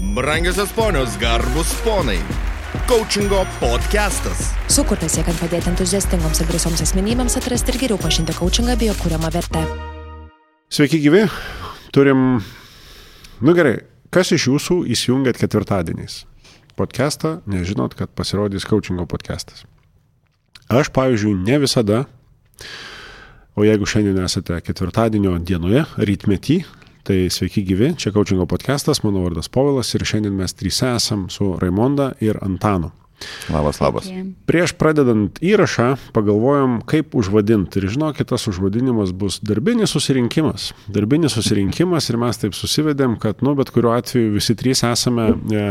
Brangiosios ponios, garbus ponai. Coachingo podcastas. Sukurtas siekiant padėti entuziastingoms ir drąsioms asmenybėms atrasti ir geriau pažinti coachingą bei jo kūriamą vertę. Sveiki gyvi, turim, nu gerai, kas iš jūsų įsijungėt ketvirtadieniais? Podcastą, nežinot, kad pasirodys coachingo podcastas. Aš, pavyzdžiui, ne visada, o jeigu šiandien esate ketvirtadienio dienoje, rytmetį, tai sveiki gyvi, čia coachingo podcastas, mano vardas Povilas ir šiandien mes trys esam su Raimonda ir Antanu. Labas, labas. Prieš pradedant įrašą pagalvojom, kaip užvadinti. Ir žinokit, tas užvadinimas bus darbinis susirinkimas. Darbinis susirinkimas ir mes taip susivedėm, kad, nu, bet kuriuo atveju visi trys esame e,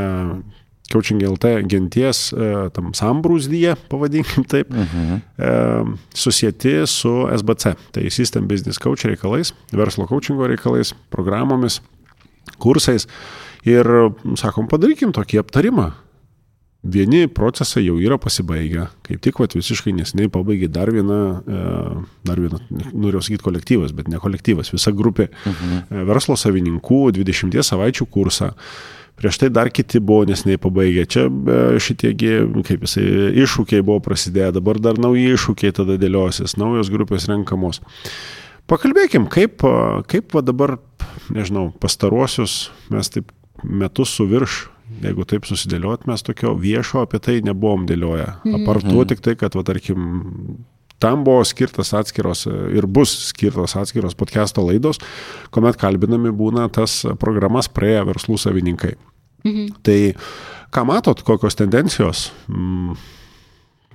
Coaching LT genties e, tam sambrūzdyje, pavadinkim taip, uh -huh. e, susijęti su SBC, tai System Business Coach reikalais, verslo coachingo reikalais, programomis, kursais. Ir sakom, padarykim tokį aptarimą. Vieni procesai jau yra pasibaigę, kaip tik vat, visiškai nesiniai pabaigė dar vieną, e, dar vieną, noriu sakyti kolektyvas, bet ne kolektyvas, visa grupė -huh. verslo savininkų 20 savaičių kursą. Prieš tai dar kiti buvo nesnei pabaigę. Čia šitiegi, kaip jisai, iššūkiai buvo prasidėję, dabar dar nauji iššūkiai tada dėliosis, naujos grupės renkamos. Pakalbėkim, kaip, kaip va dabar, nežinau, pastaruosius mes taip metus su virš, jeigu taip susidėliot, mes tokio viešo apie tai nebuvom dėlioję. Apartu tik tai, kad, va, tarkim, Tam buvo skirtas atskiros ir bus skirtos atskiros podcast'o laidos, kuomet kalbinami būna tas programas praėję verslų savininkai. Mhm. Tai ką matot, kokios tendencijos,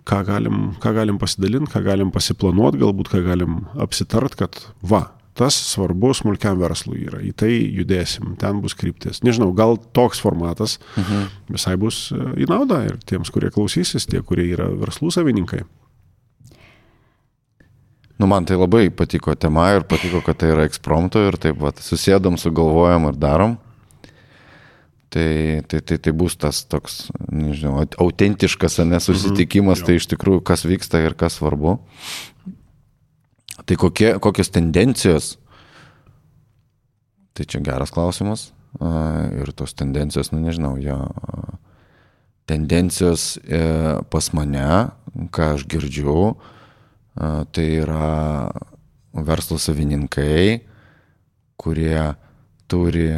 ką galim, ką galim pasidalinti, ką galim pasiplanuoti, galbūt ką galim apsitart, kad va, tas svarbu smulkiam verslui yra, į tai judėsim, ten bus kryptis. Nežinau, gal toks formatas mhm. visai bus į naudą ir tiems, kurie klausysis, tie, kurie yra verslų savininkai. Nu, man tai labai patiko tema ir patiko, kad tai yra ekspromto ir taip pat susėdam, sugalvojam ir darom. Tai, tai, tai, tai bus tas toks, nežinau, autentiškas nesusitikimas, mhm, tai iš tikrųjų kas vyksta ir kas svarbu. Tai kokie, kokios tendencijos? Tai čia geras klausimas. Ir tos tendencijos, nu nežinau, jo. Tendencijos e, pas mane, ką aš girdžiu, tai yra verslo savininkai, kurie turi,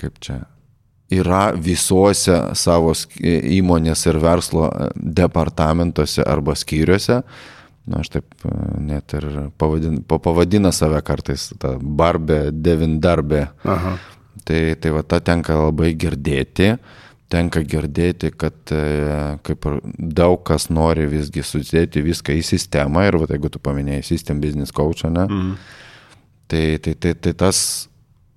kaip čia, yra visuose savo įmonės ir verslo departamentuose arba skyriuose. Na, aš taip net ir pavadin, pavadina save kartais, ta barbė, devindarbė. Aha. Tai, tai va, tą tenka labai girdėti. Tenka girdėti, kad e, kaip ir daug kas nori visgi sudėti viską į sistemą ir va, jeigu tu paminėjai System Business Coach, ne, mm. tai, tai, tai, tai tas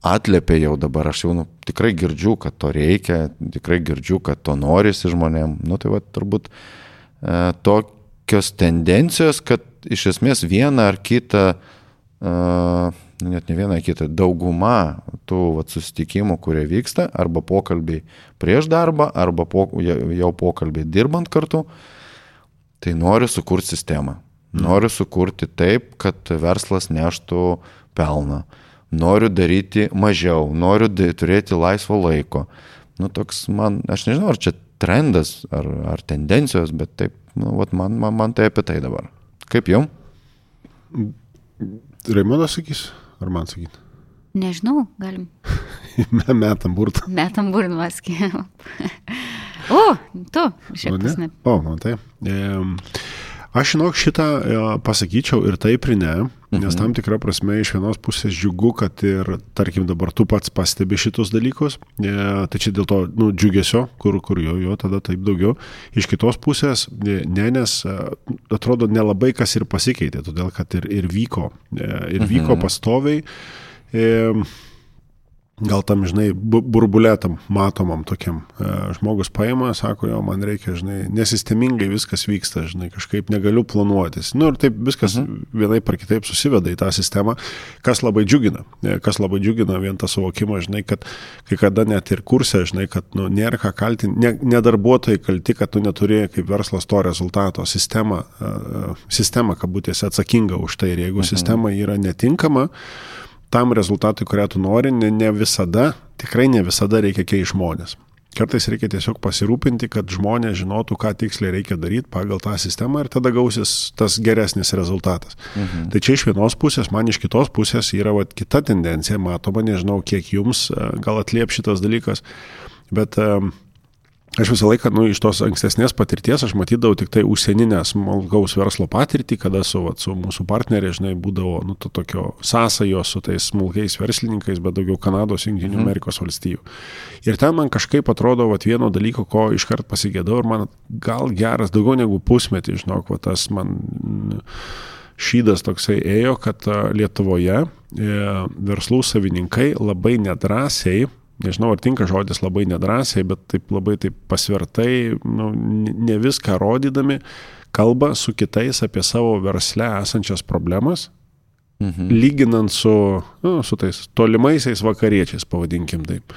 atliepia jau dabar, aš jau nu, tikrai girdžiu, kad to reikia, tikrai girdžiu, kad to norisi žmonėm. Nu tai va turbūt e, tokios tendencijos, kad iš esmės vieną ar kitą e, net ne vieną kitą, dauguma tų vat, susitikimų, kurie vyksta, arba pokalbiai prieš darbą, arba po, jau pokalbiai dirbant kartu, tai noriu sukurti sistemą. Mm. Noriu sukurti taip, kad verslas neštų pelną. Noriu daryti mažiau, noriu turėti laisvo laiko. Nu, toks man, aš nežinau, ar čia trendas, ar, ar tendencijos, bet taip, nu, vat, man, man, man tai apie tai dabar. Kaip jum? Raimondas sakys? Ar man sakyti? Nežinau, galim. Metam burtą. Metam burtą maskį. o, tu, šiek tiek. Ne? O, man tai. E, aš žinok šitą e, pasakyčiau ir taip ir ne, nes mhm. tam tikrą prasme iš vienos pusės džiugu, kad ir, tarkim, dabar tu pats pastebi šitus dalykus, e, tai čia dėl to, nu, džiugesio, kur, kur jo, jo, tada taip daugiau. Iš kitos pusės, e, ne, nes atrodo nelabai kas ir pasikeitė, todėl kad ir, ir vyko, ir vyko mhm. pastoviai. E, gal tam, žinai, burbulėtam, matomam tokiam. E, žmogus paima, sako, jo, man reikia, žinai, nesistemingai viskas vyksta, žinai, kažkaip negaliu planuotis. Nu ir taip viskas mhm. vienai par kitaip susiveda į tą sistemą, kas labai džiugina. E, kas labai džiugina vien tą suvokimą, žinai, kad kai kada net ir kursė, žinai, kad nu, nėra ką kaltinti, ne, ne darbuotojai kalti, kad tu neturi kaip verslas to rezultato. Sistema, uh, sistema kabutėse atsakinga už tai ir jeigu mhm. sistema yra netinkama, tam rezultatui, kurią tu nori, ne, ne visada tikrai ne visada reikia keisti žmonės. Kartais reikia tiesiog pasirūpinti, kad žmonės žinotų, ką tiksliai reikia daryti pagal tą sistemą ir tada gausis tas geresnis rezultatas. Mhm. Tai čia iš vienos pusės, man iš kitos pusės yra vat, kita tendencija, matoma, nežinau, kiek jums e, gal atliep šitas dalykas, bet um, Aš visą laiką, nu, iš tos ankstesnės patirties aš matydavau tik tai užsieninę smulkaus verslo patirtį, kada su, vat, su mūsų partneriai, žinai, būdavo, nu, to tokio sąsajos su tais smulkiais verslininkais, bet daugiau Kanados, Junktinių mhm. Amerikos valstijų. Ir ten man kažkaip atrodo, vat, vieno dalyko, ko iškart pasigėdau ir man gal geras, daugiau negu pusmetį, žinok, vat, tas man šydas toksai ėjo, kad Lietuvoje e, verslų savininkai labai nedrasiai nežinau, ar tinka žodis labai nedrasiai, bet taip labai taip pasvertai, nu, ne viską rodydami, kalba su kitais apie savo versle esančias problemas, mhm. lyginant su, nu, su tais tolimaisiais vakariečiais, pavadinkim taip.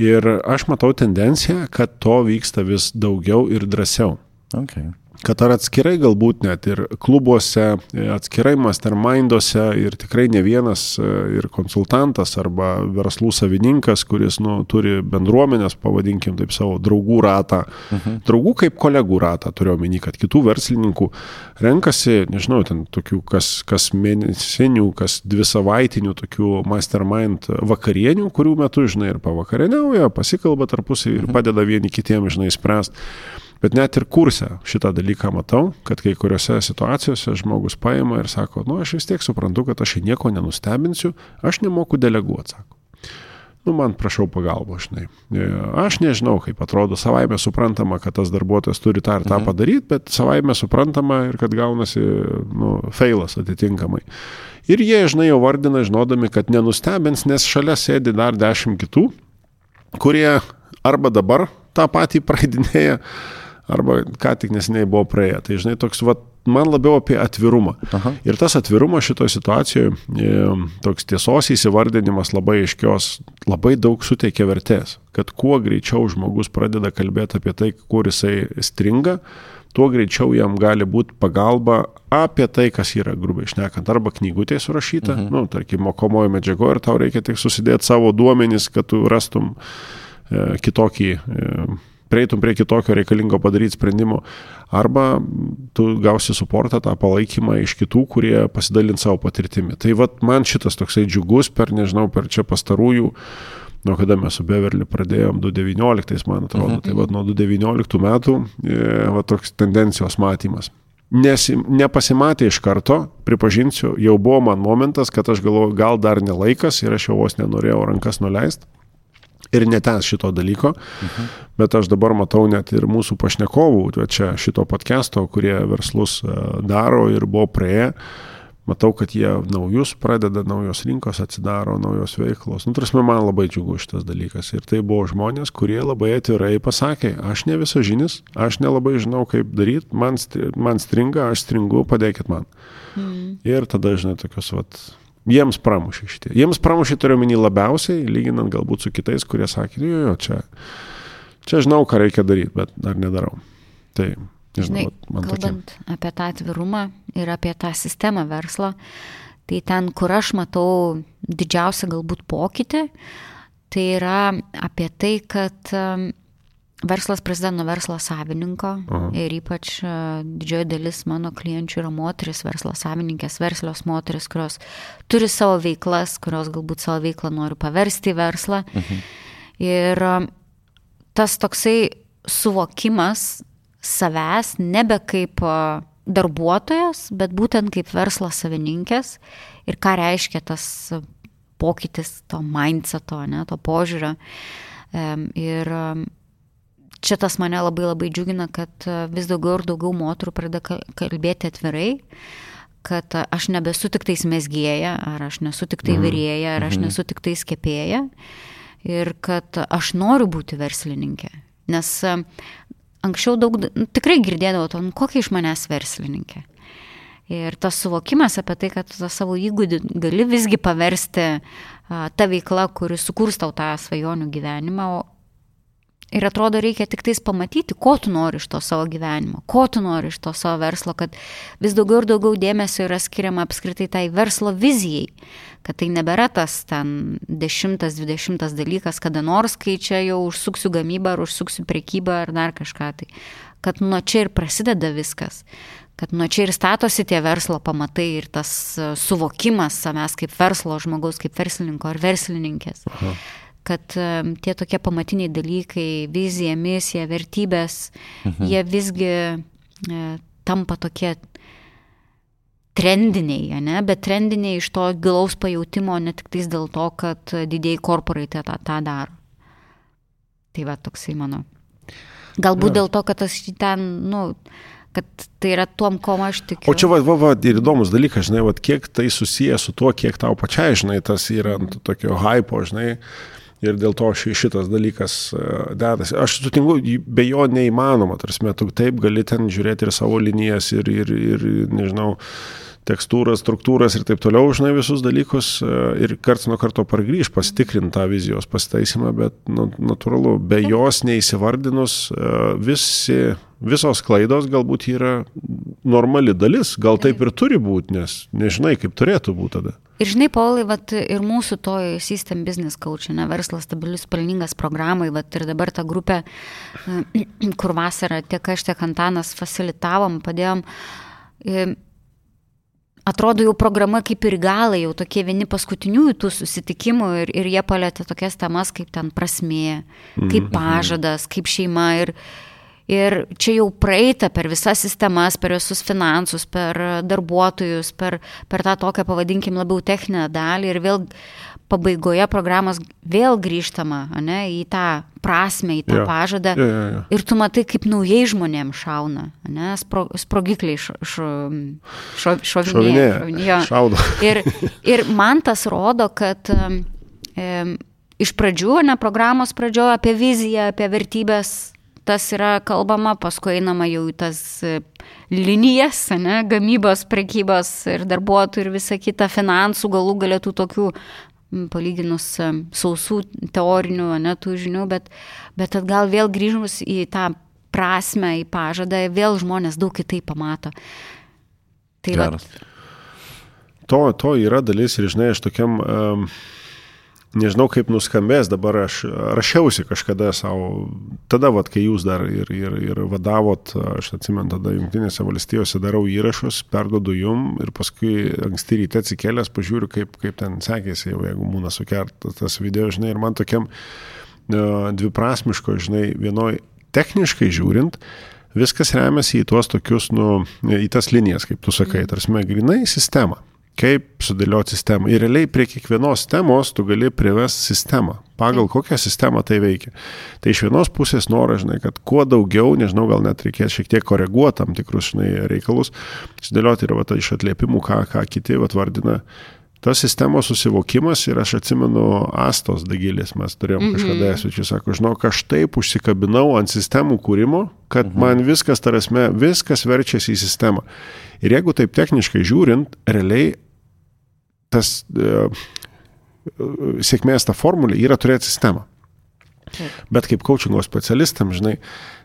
Ir aš matau tendenciją, kad to vyksta vis daugiau ir drąsiau. Okay kad ar atskirai galbūt net ir klubuose, atskirai masterminduose ir tikrai ne vienas e, ir konsultantas arba verslų savininkas, kuris nu, turi bendruomenės, pavadinkim taip savo draugų ratą, mhm. draugų kaip kolegų ratą, turiu omeny, kad kitų verslininkų renkasi, nežinau, ten tokių kas, kas mėnesinių, kas dvi savaitinių tokių mastermind vakarienių, kurių metu, žinai, ir pavakarieniauja, pasikalba tarpusai ir mhm. padeda vieni kitiems, žinai, spręsti. Bet net ir kurse šitą dalyką matau, kad kai kuriuose situacijose žmogus paima ir sako, nu aš vis tiek suprantu, kad aš nieko nenustebinsiu, aš nemoku deleguoti, sako. Nu, man prašau pagalbo, žinai. E, aš nežinau, kaip atrodo, savaime suprantama, kad tas darbuotojas turi tą ir tą mhm. padaryti, bet savaime suprantama ir kad gaunasi, nu, feilas atitinkamai. Ir jie, žinai, jau vardina, žinodami, kad nenustebins, nes šalia sėdi dar dešimt kitų, kurie arba dabar tą patį praeidinėja, arba ką tik nesiniai buvo praėję. Tai žinai, toks, va, man labiau apie atvirumą. Aha. Ir tas atvirumas šitoje situacijoje, toks tiesos įsivardinimas labai aiškios, labai daug suteikia vertės. Kad kuo greičiau žmogus pradeda kalbėti apie tai, kur jisai stringa, tuo greičiau jam gali būti pagalba apie tai, kas yra, grubiai išnekant, arba knygutė surašyta, mhm. nu, tarkim, mokomojo medžiago ir tau reikia tik susidėti savo duomenys, kad tu rastum e, kitokį e, prieitum prie kitokio reikalingo padaryti sprendimo, arba tu gausi suportą, tą palaikymą iš kitų, kurie pasidalint savo patirtimi. Tai vad man šitas toksai džiugus per, nežinau, per čia pastarųjų, nuo kada mes su Beverly pradėjom, 2019, man atrodo, mhm. tai vad nuo 2019 metų, e, va toks tendencijos matymas. Nes nepasimatė iš karto, pripažinsiu, jau buvo man momentas, kad aš galvoju, gal dar nelaikas ir aš jau vos nenorėjau rankas nuleisti ir netęs šito dalyko, mhm. bet aš dabar matau net ir mūsų pašnekovų, čia šito podcast'o, kurie verslus e, daro ir buvo praėję, matau, kad jie naujus pradeda, naujos rinkos atsidaro, naujos veiklos. Nu, tarsi man labai džiugu šitas dalykas. Ir tai buvo žmonės, kurie labai atvirai pasakė, aš ne visažinis, aš nelabai žinau, kaip daryti, man, man stringa, aš stringu, padėkit man. Mm. Ir tada, žinai, tokios, vat, Jiems pramušė šitie. Jiems pramušė turiu menį labiausiai, lyginant galbūt su kitais, kurie sakė, jo, jo, čia, čia žinau, ką reikia daryti, bet dar nedarau. Tai, žinai, man kalbant tokia. apie tą atvirumą ir apie tą sistemą verslo, tai ten, kur aš matau didžiausią galbūt pokytį, tai yra apie tai, kad Verslas prasideda nuo verslo savininko Aha. ir ypač e, didžioji dalis mano klienčių yra moteris, verslo savininkės, verslios moteris, kurios turi savo veiklas, kurios galbūt savo veiklą nori paversti į verslą. Mhm. Ir e, tas toksai suvokimas savęs nebe kaip e, darbuotojas, bet būtent kaip verslo savininkės ir ką reiškia tas pokytis to mindseto, ne, to požiūrio. Ir čia tas mane labai labai džiugina, kad e, vis daugiau ir daugiau moterų pradeda kalbėti atvirai kad aš nebesu tik tais mesgėja, ar aš nesu tik tai mhm. vyrėja, ar aš mhm. nesu tik tai skėpėja. Ir kad aš noriu būti verslininkė. Nes e, anksčiau daug, nu, tikrai girdėdavau to, nu, kokia iš manęs verslininkė. Ir tas suvokimas apie tai, kad tą savo įgūdį gali visgi paversti a, tą veiklą, kuri sukurs tau tą svajonių gyvenimą, o Ir atrodo, reikia tik tais pamatyti, ko tu nori iš to savo gyvenimo, ko tu nori iš to savo verslo, kad vis daugiau ir daugiau dėmesio yra skiriama apskritai tai verslo vizijai, kad tai nebėra tas ten dešimtas, dvidešimtas dalykas, kada nors, kai čia jau užsuksiu gamybą ar užsuksiu prekybą ar dar kažką tai. Kad nuo čia ir prasideda viskas kad nuo čia ir statosi tie verslo pamatai ir tas suvokimas savęs kaip verslo žmogaus, kaip verslininko ar verslininkės. Aha kad tie tokie pamatiniai dalykai, vizija, misija, vertybės, mhm. jie visgi e, tampa tokie trendiniai, ne? bet trendiniai iš to gilaus pajūtimo, ne tik tais dėl to, kad didėjai korporatai tą, tą daro. Tai va toksai mano. Galbūt ja. dėl to, kad aš ten, nu, kad tai yra tuom, ko aš tikiu. O čia, va, va, va ir įdomus dalykas, žinai, va, kiek tai susiję su tuo, kiek tau pačiai, žinai, tas yra ant tokio hypo, žinai, ir dėl to šitas dalykas e, dedasi. Aš sutinku, be jo neįmanoma, tarsi, tu taip gali ten žiūrėti ir savo linijas, ir, ir, ir nežinau, tekstūras, struktūras ir taip toliau, žinai, visus dalykus e, ir karts nuo karto pargrįž, pasitikrinti tą vizijos pasitaisimą, bet nu, natūralu, be jos neįsivardinus e, visi, visos klaidos galbūt yra normali dalis, gal taip ir turi būti, nes nežinai, kaip turėtų būti tada. Ir žinai, Paulai, vat, ir mūsų toj System Business Coach, ne, verslas stabilius pelningas programai, vat, ir dabar ta grupė, e, kur vasarą tiek aš, tiek Antanas facilitavom, padėjom. E, atrodo, jau programa kaip ir galai, jau tokie vieni paskutiniųjų tų susitikimų ir, ir jie palėtė tokias temas kaip ten prasmė, kaip mhm. pažadas, kaip šeima. Ir, Ir čia jau praeita per visas sistemas, per visus finansus, per darbuotojus, per, per tą tokią, pavadinkim, labiau techninę dalį ir vėl pabaigoje programos vėl grįžtama ne, į tą prasme, į tą ja. pažadą. Ja, ja, ja. Ir tu matai, kaip naujai žmonėms šauna, ne, spro, sprogikliai š, š, šo, šovinėja. šovinėja šaudo. Ir, ir man tas rodo, kad e, iš pradžių, ne programos pradžioje apie viziją, apie vertybės tas yra kalbama, paskui einama jau į tas e, linijas, ne, gamybos, prekybos ir darbuotojų ir visa kita, finansų galų galėtų tokių palyginus e, sausų teorinių, ne, tų žinių, bet, bet atgal vėl grįžus į tą prasme, į pažadą, vėl žmonės daug kitaip pamato. Tai va. To, to yra dalis ir, žinai, aš tokiam um, nežinau kaip nuskambės, dabar aš rašiausi kažkada savo, tada, vat, kai jūs dar ir, ir, ir vadavot, aš atsimenu, tada Junktinėse valstijose darau įrašus, perdodu jum ir paskui anksti ryte atsikėlęs pažiūriu, kaip, kaip ten sekėsi, jau jeigu būna sukertas tas video, žinai, ir man tokiam uh, dviprasmiško, žinai, vienoj techniškai žiūrint, viskas remiasi į tuos tokius, nu, į tas linijas, kaip tu sakai, tarsi, grinai sistema kaip sudėlioti sistemą. Ir realiai prie kiekvienos temos tu gali privesti sistemą, pagal kokią sistemą tai veikia. Tai iš vienos pusės nori, žinai, kad kuo daugiau, nežinau, gal net reikės šiek tiek koreguoti tam tikrus, žinai, reikalus, sudėlioti ir va, iš atliepimų, ką, ką kiti va, vardina. Tas sistemos susivokimas ir aš atsimenu Astos Dagilis, mes turėjom kažkada mm -hmm. svečių, sako, žinok, aš taip užsikabinau ant sistemų kūrimo, kad mm -hmm. man viskas, tarasme, viskas verčiasi į sistemą. Ir jeigu taip techniškai žiūrint, realiai tas e, sėkmės ta formulė yra turėti sistemą. Bet kaip coachingo specialistam, žinai,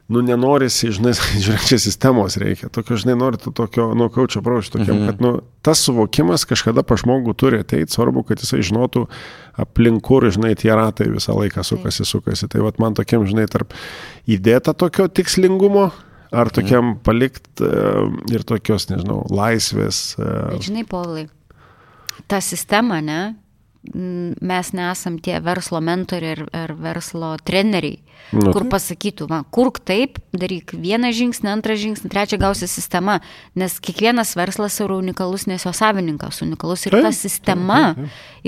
nu nenorisi, žinai, žiūrėk, čia sistemos reikia. Tokio, žinai, nori to tokio, nu, coacho prošį tokiam, mhm. kad, nu, tas suvokimas kažkada pa žmogų turi ateiti, svarbu, kad jisai žinotų aplink kur, žinai, tie ratai visą laiką sukasi, sukasi. Tai vad man tokiam, žinai, tarp įdėta tokio tikslingumo, Ar tokiam mhm. palikt uh, ir tokios, nežinau, laisvės. Uh... Bet žinai, Paulai, ta sistema, ne, mes nesam tie verslo mentoriai ir, ir verslo treneriai, nu. kur pasakytų, va, kurk taip, daryk vieną žingsnį, antrą žingsnį, trečią gausi sistema, nes kiekvienas verslas yra unikalus, nes jo savininkas unikalus ir ta sistema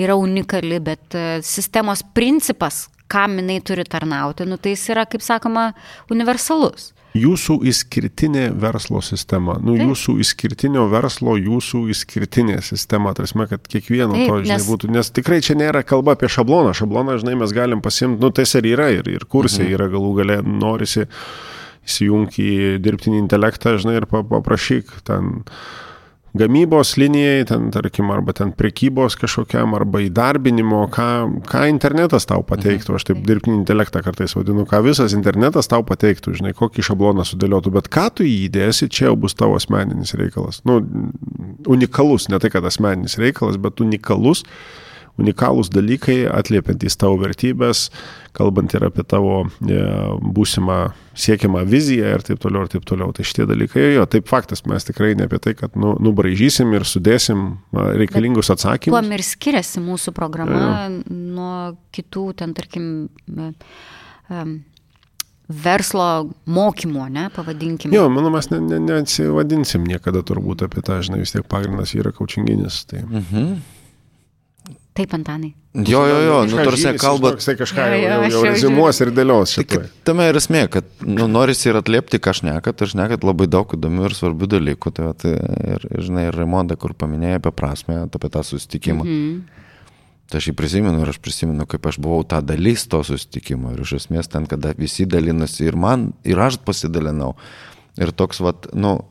yra unikali, bet e, sistemos principas, kam jinai turi tarnauti, nu tai jis yra, kaip sakoma, universalus jūsų išskirtinė verslo sistema, nu, Taip. jūsų išskirtinio verslo, jūsų išskirtinė sistema, tarsi, kad kiekvieno Taip, to, žinai, nes... būtų, nes tikrai čia nėra kalba apie šabloną, šabloną, žinai, mes galim pasimti, nu, tai ir yra, ir, ir kursai mhm. yra galų gale, norisi įsijungti į dirbtinį intelektą, žinai, ir paprašyk ten gamybos linijai, ten tarkim, arba ten prekybos kažkokiam, arba įdarbinimo, ką, ką internetas tau pateiktų, aš taip dirbtinį intelektą kartais vadinu, ką visas internetas tau pateiktų, žinai, kokį šabloną sudėliotų, bet ką tu įdėsi, čia jau bus tavo asmeninis reikalas. Nu, unikalus, ne tai kad asmeninis reikalas, bet unikalus unikalūs dalykai, atliepiantys tavo vertybės, kalbant ir apie tavo e, būsimą siekiamą viziją ir taip toliau, ir taip toliau. Tai šitie dalykai, jo, taip faktas, mes tikrai ne apie tai, kad nu, nubražysim ir sudėsim reikalingus atsakymus. Kuo ir skiriasi mūsų programa ja. nuo kitų, ten tarkim, um, verslo mokymo, ne, pavadinkime. Jo, manau, mes neatsivadinsim ne, ne niekada turbūt apie tą, žinai, vis tiek pagrindas yra kaučinginis. Tai. Mhm. Taip, Antanai. Jo, jo, jo, nu, tarsi kalba. Jisai kažką jau, jau, jau rezimuos ir dėlios šitą. Tai tame ir esmė, kad nu, norisi ir atliepti, ką aš nekat, aš nekat labai daug įdomių ir svarbių dalykų. Tai, tai ir, žinai, ir Raimonda, kur paminėjo apie prasme, apie tą susitikimą. Mm -hmm. Tai aš jį prisimenu ir aš prisimenu, kaip aš buvau tą dalis to susitikimo. Ir iš esmės ten, kada visi dalinasi ir man, ir aš pasidalinau. Ir toks, vat, nu,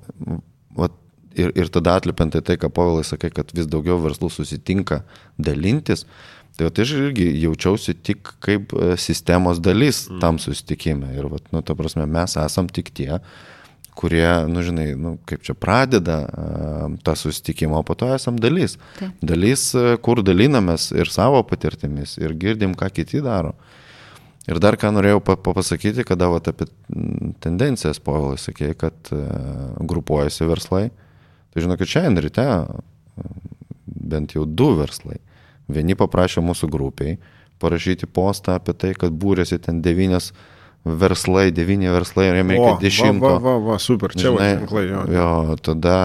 vat, ir, ir tada atlipiant į tai, ką Povilai sakai, kad vis daugiau verslų susitinka dalintis, tai va, tai aš irgi jaučiausi tik kaip e, sistemos dalis mm. tam susitikime. Ir, va, nu, ta prasme, mes esam tik tie, kurie, nu, žinai, nu, kaip čia pradeda uh, tą susitikimą, o po to esam dalis. Taip. Dalis, uh, kur dalinamės ir savo patirtimis, ir girdim, ką kiti daro. Ir dar ką norėjau papasakyti, kada vat, apie tendencijas, Povilai, sakė, kad grupuojasi verslai. Uh, Tai žinokit, šiandien ryte bent jau du verslai. Vieni paprašė mūsų grupiai parašyti postą apie tai, kad būrėsi ten devynias verslai, devyni verslai ir jame reikia dešimto. Va, va, va, super, čia Žinai, ženklai, jo. Jo, tada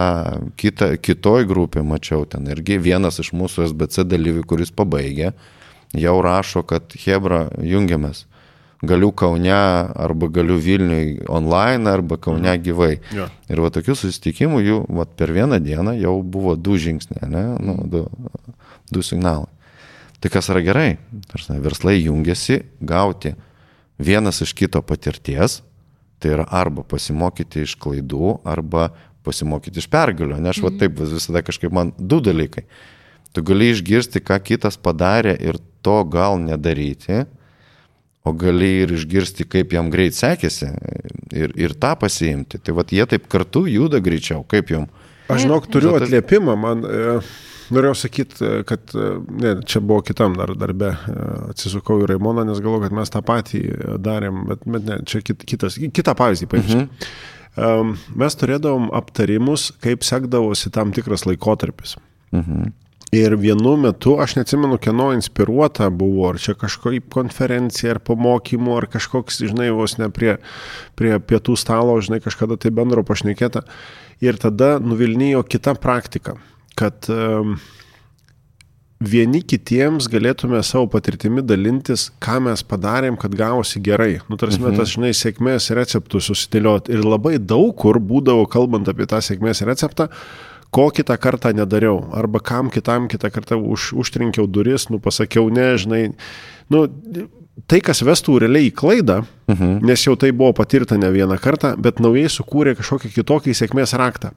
kita, kitoj grupė mačiau ten irgi vienas iš mūsų SBC dalyvių, kuris pabaigė, jau rašo, kad Hebra jungiamės galiu Kaune arba galiu Vilniui online arba Kaune mhm. gyvai. Ja. Ir va tokių susitikimų jų va, per vieną dieną jau buvo du žingsniai, ne? nu, du, du signalai. Tai kas yra gerai, tarsi, verslai jungiasi gauti vienas iš kito patirties, tai yra arba pasimokyti iš klaidų, arba pasimokyti iš pergalio. Ne aš va mhm. taip visada kažkaip man du dalykai. Tu gali išgirsti, ką kitas padarė ir to gal nedaryti o gali ir išgirsti, kaip jam greit sekėsi ir, ir tą pasiimti. Tai vad jie taip kartu juda greičiau, kaip jum. Aš žinok, turiu atliepimą, man e, norėjau sakyti, e, kad e, ne, čia buvo kitam dar darbe, e, atsisukau į Raimoną, nes galvoju, kad mes tą patį darėm, bet, bet ne, čia kit, kitas, kitą pavyzdį paimsiu. Mhm. Um, mes turėdavom aptarimus, kaip sekdavosi tam tikras laikotarpis. Mhm. Ir vienu metu, aš neatsimenu, kieno inspiruota buvo, ar čia kažkokia konferencija, ar pamokymų, ar kažkoks, žinai, vos ne prie, prie pietų stalo, žinai, kažkada tai bendro pašnekėta. Ir tada nuvilnijo kita praktika, kad um, vieni kitiems galėtume savo patirtimi dalintis, ką mes padarėm, kad gavosi gerai. Nu, tarsi, mhm. tas, žinai, sėkmės receptus susidėlioti. Ir labai daug kur būdavo, kalbant apie tą sėkmės receptą, ko kitą kartą nedariau, arba kam kitam kitą kartą už, užtrinkiau duris, nu pasakiau ne, žinai, nu, tai, kas vestų realiai į klaidą, mhm. nes jau tai buvo patirta ne vieną kartą, bet naujai sukūrė kažkokį kitokį sėkmės raktą.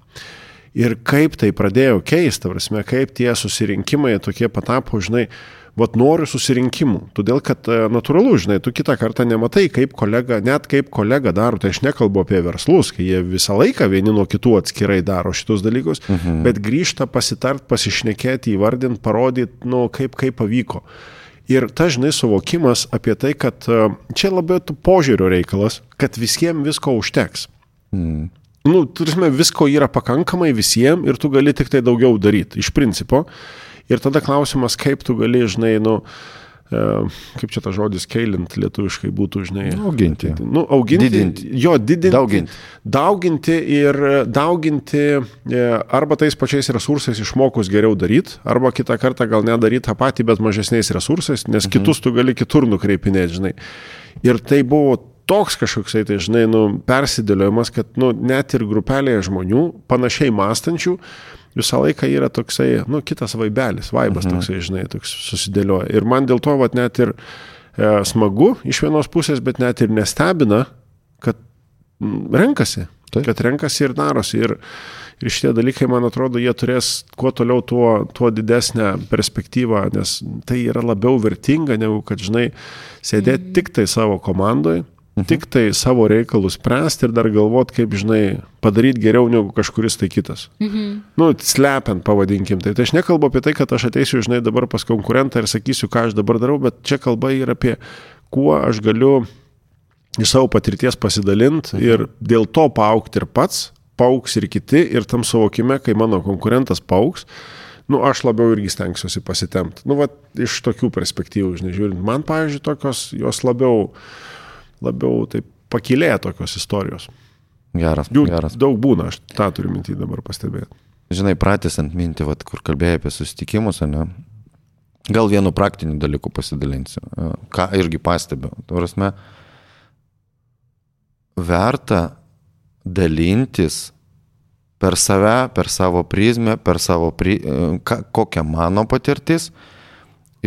Ir kaip tai pradėjo keisti, prasme, kaip tie susirinkimai tokie patapo, žinai, vat noriu susirinkimų. Todėl, kad e, natūralu, žinai, tu kitą kartą nematai, kaip kolega, net kaip kolega daro, tai aš nekalbu apie verslus, kai jie visą laiką vieni nuo kitų atskirai daro šitus dalykus, mhm. bet grįžta pasitart, pasišnekėti, įvardinti, parodyti, nu, kaip, kaip pavyko. Ir ta, žinai, suvokimas apie tai, kad e, čia labiau požiūrio reikalas, kad visiems visko užteks. Mm. Nu, turime, visko yra pakankamai visiems ir tu gali tik tai daugiau daryti, iš principo. Ir tada klausimas, kaip tu gali, žinai, nu, e, kaip čia tas žodis keilint lietuviškai būtų, žinai. Auginti. Nu, auginti. Didinti. Jo, didinti. Dauginti. Dauginti ir dauginti e, arba tais pačiais resursais išmokus geriau daryti, arba kitą kartą gal nedaryti tą patį, bet mažesniais resursais, nes mhm. kitus tu gali kitur nukreipinėti, žinai. Ir tai buvo toks kažkoksai, tai žinai, nu, persidėliojimas, kad nu, net ir grupelėje žmonių, panašiai mąstančių, visą laiką yra toksai, nu, kitas vaibelis, vaibas mhm. toksai, žinai, toks susidėlioja. Ir man dėl to, vat, net ir e, smagu iš vienos pusės, bet net ir nestebina, kad m, renkasi. Taip. Kad renkasi ir darosi. Ir, Ir šitie dalykai, man atrodo, jie turės kuo toliau tuo, tuo didesnę perspektyvą, nes tai yra labiau vertinga, negu kad, žinai, sėdėti mm. tik tai savo komandoje. Tik tai savo reikalus spręsti ir dar galvot, kaip, žinai, padaryti geriau negu kažkuris tai kitas. Mhm. Nu, slepiant, pavadinkim tai. Tai aš nekalbu apie tai, kad aš ateisiu, žinai, dabar pas konkurentą ir sakysiu, ką aš dabar darau, bet čia kalba yra apie, kuo aš galiu iš savo patirties pasidalinti mhm. ir dėl to paaukti ir pats, paauks ir kiti ir tam suvokime, kai mano konkurentas paauks, nu, aš labiau irgi stengsiuosi pasitemti. Nu, va, iš tokių perspektyvų, žinai, žiūrint, man, pavyzdžiui, tokios, jos labiau, labiau taip pakilėja tokios istorijos. Geras. Jų geras. daug būna, aš tą turiu mintį dabar pastebėti. Žinai, pratęsant mintį, vat, kur kalbėjai apie susitikimus, ne? Gal vienu praktiniu dalyku pasidalinsiu, ką irgi pastebiu. Turasme, verta dalintis per save, per savo prizmę, per savo, pri, e, ka, kokia mano patirtis.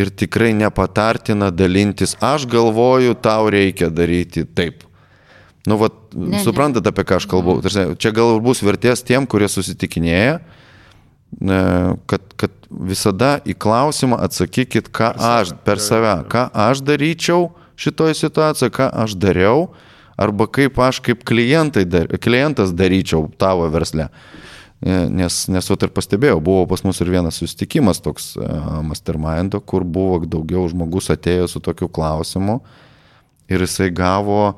Ir tikrai nepatartina dalintis, aš galvoju, tau reikia daryti taip. Nu, vat, ne, suprantate, apie ką aš kalbu. Ne. Čia gal bus vertės tiem, kurie susitikinėja, kad, kad visada į klausimą atsakykit, ką aš per save, ką aš daryčiau šitoje situacijoje, ką aš dariau arba kaip aš kaip dar, klientas daryčiau tavo versle. E, nes, nes vat ir pastebėjau, buvo pas mus ir vienas susitikimas toks uh, mastermindo, kur buvo daugiau žmogus atėjo su tokiu klausimu ir jisai gavo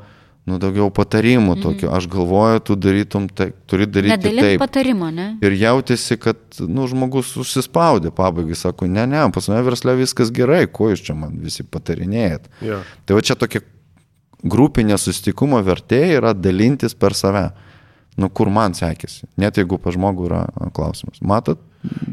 nu, daugiau patarimų mhm. tokių. Aš galvoju, tu darytum, tai, turi daryti Nedėlėm taip. patarimo, ne? Ir jautėsi, kad nu, žmogus užsispaudė pabaigai, sako, ne, ne, pas mane versle viskas gerai, ko jūs čia man visi patarinėjat. Ja. Tai va čia tokia grupinė susitikumo vertė yra dalintis per save. Nu, kur man sekėsi, net jeigu pa žmogų yra klausimas. Matot,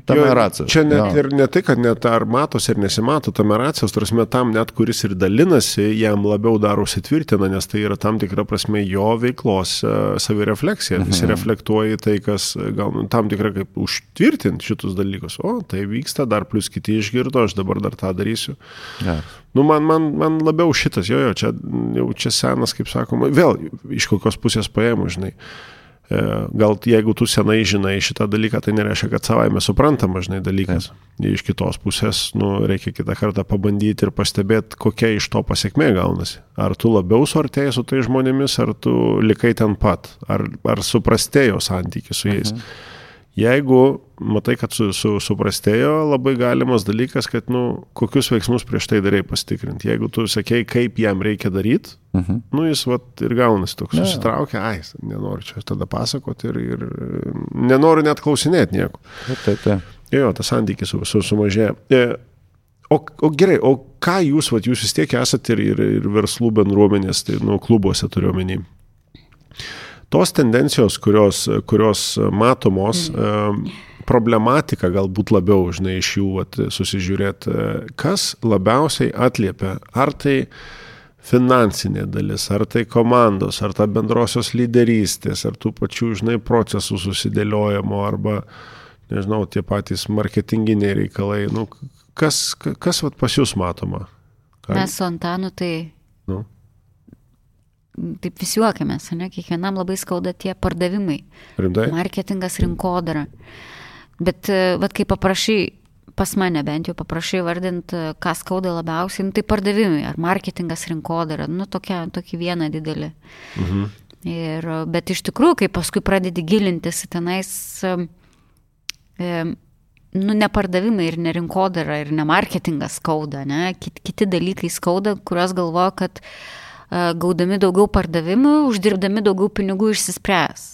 tame jo, racijos. Čia net jo. ir ne tai, kad net ar matosi ar nesimato tame racijos, tarsi tam net kuris ir dalinasi, jam labiau daro užsitvirtina, nes tai yra tam tikra prasme jo veiklos uh, savirefleksija. Mhm. Jis reflektuoja tai, kas gal nu, tam tikra kaip užtvirtinti šitus dalykus. O, tai vyksta, dar plus kiti išgirdo, aš dabar dar tą darysiu. Ja. Nu, man, man, man labiau šitas, jo, jo, čia, jau čia senas, kaip sakoma, vėl iš kokios pusės paėmų, žinai. E, gal jeigu tu senai žinai šitą dalyką, tai nereiškia, kad savaime suprantama, žinai, dalykas. Ja. Iš kitos pusės, nu, reikia kitą kartą pabandyti ir pastebėti, kokia iš to pasiekmė gaunasi. Ar tu labiau suartėjai su tai žmonėmis, ar tu likai ten pat, ar, ar suprastėjo santykiai su jais. Mhm. Jeigu matai, kad su, su, suprastėjo, labai galimas dalykas, kad, nu, kokius veiksmus prieš tai darai pasitikrinti. Jeigu tu sakei, kaip jam reikia daryti, uh mhm. -huh. nu, jis vat, ir gaunasi toks, ja. susitraukia, ai, nenoriu čia tada pasakoti ir, ir nenoriu net klausinėti nieko. Taip, taip. Jo, tas santykis su, su, sumažėja. E, o, o gerai, o ką jūs, vat, jūs vis tiek esate ir, ir, ir verslų bendruomenės, tai, nu, klubuose turiu omeny tos tendencijos, kurios, kurios matomos, mm. problematika galbūt labiau, žinai, iš jų vat, susižiūrėti, kas labiausiai atliepia, ar tai finansinė dalis, ar tai komandos, ar ta bendrosios lyderystės, ar tų pačių, žinai, procesų susidėliojimo, arba, nežinau, tie patys marketinginiai reikalai. Nu, kas, kas vat, pas jūs matoma? Ką? Mes su Antanu tai nu? Taip vis juokiamės, ne, kiekvienam labai skauda tie pardavimai. Rimtai? Marketingas, rinkodara. Bet, e, vad, kai paprašai, pas mane bent jau paprašai vardinti, e, ką skauda labiausiai, nu, tai pardavimai, ar marketingas, rinkodara, nu, tokia, tokį vieną didelį. Mhm. Ir, bet iš tikrųjų, kai paskui pradedi gilintis tenais, e, nu, ne pardavimai ir ne rinkodara ir ne marketingas skauda, ne, kiti, kiti dalykai skauda, kuriuos galvoju, kad gaudami daugiau pardavimų, uždirbdami daugiau pinigų išsispręs.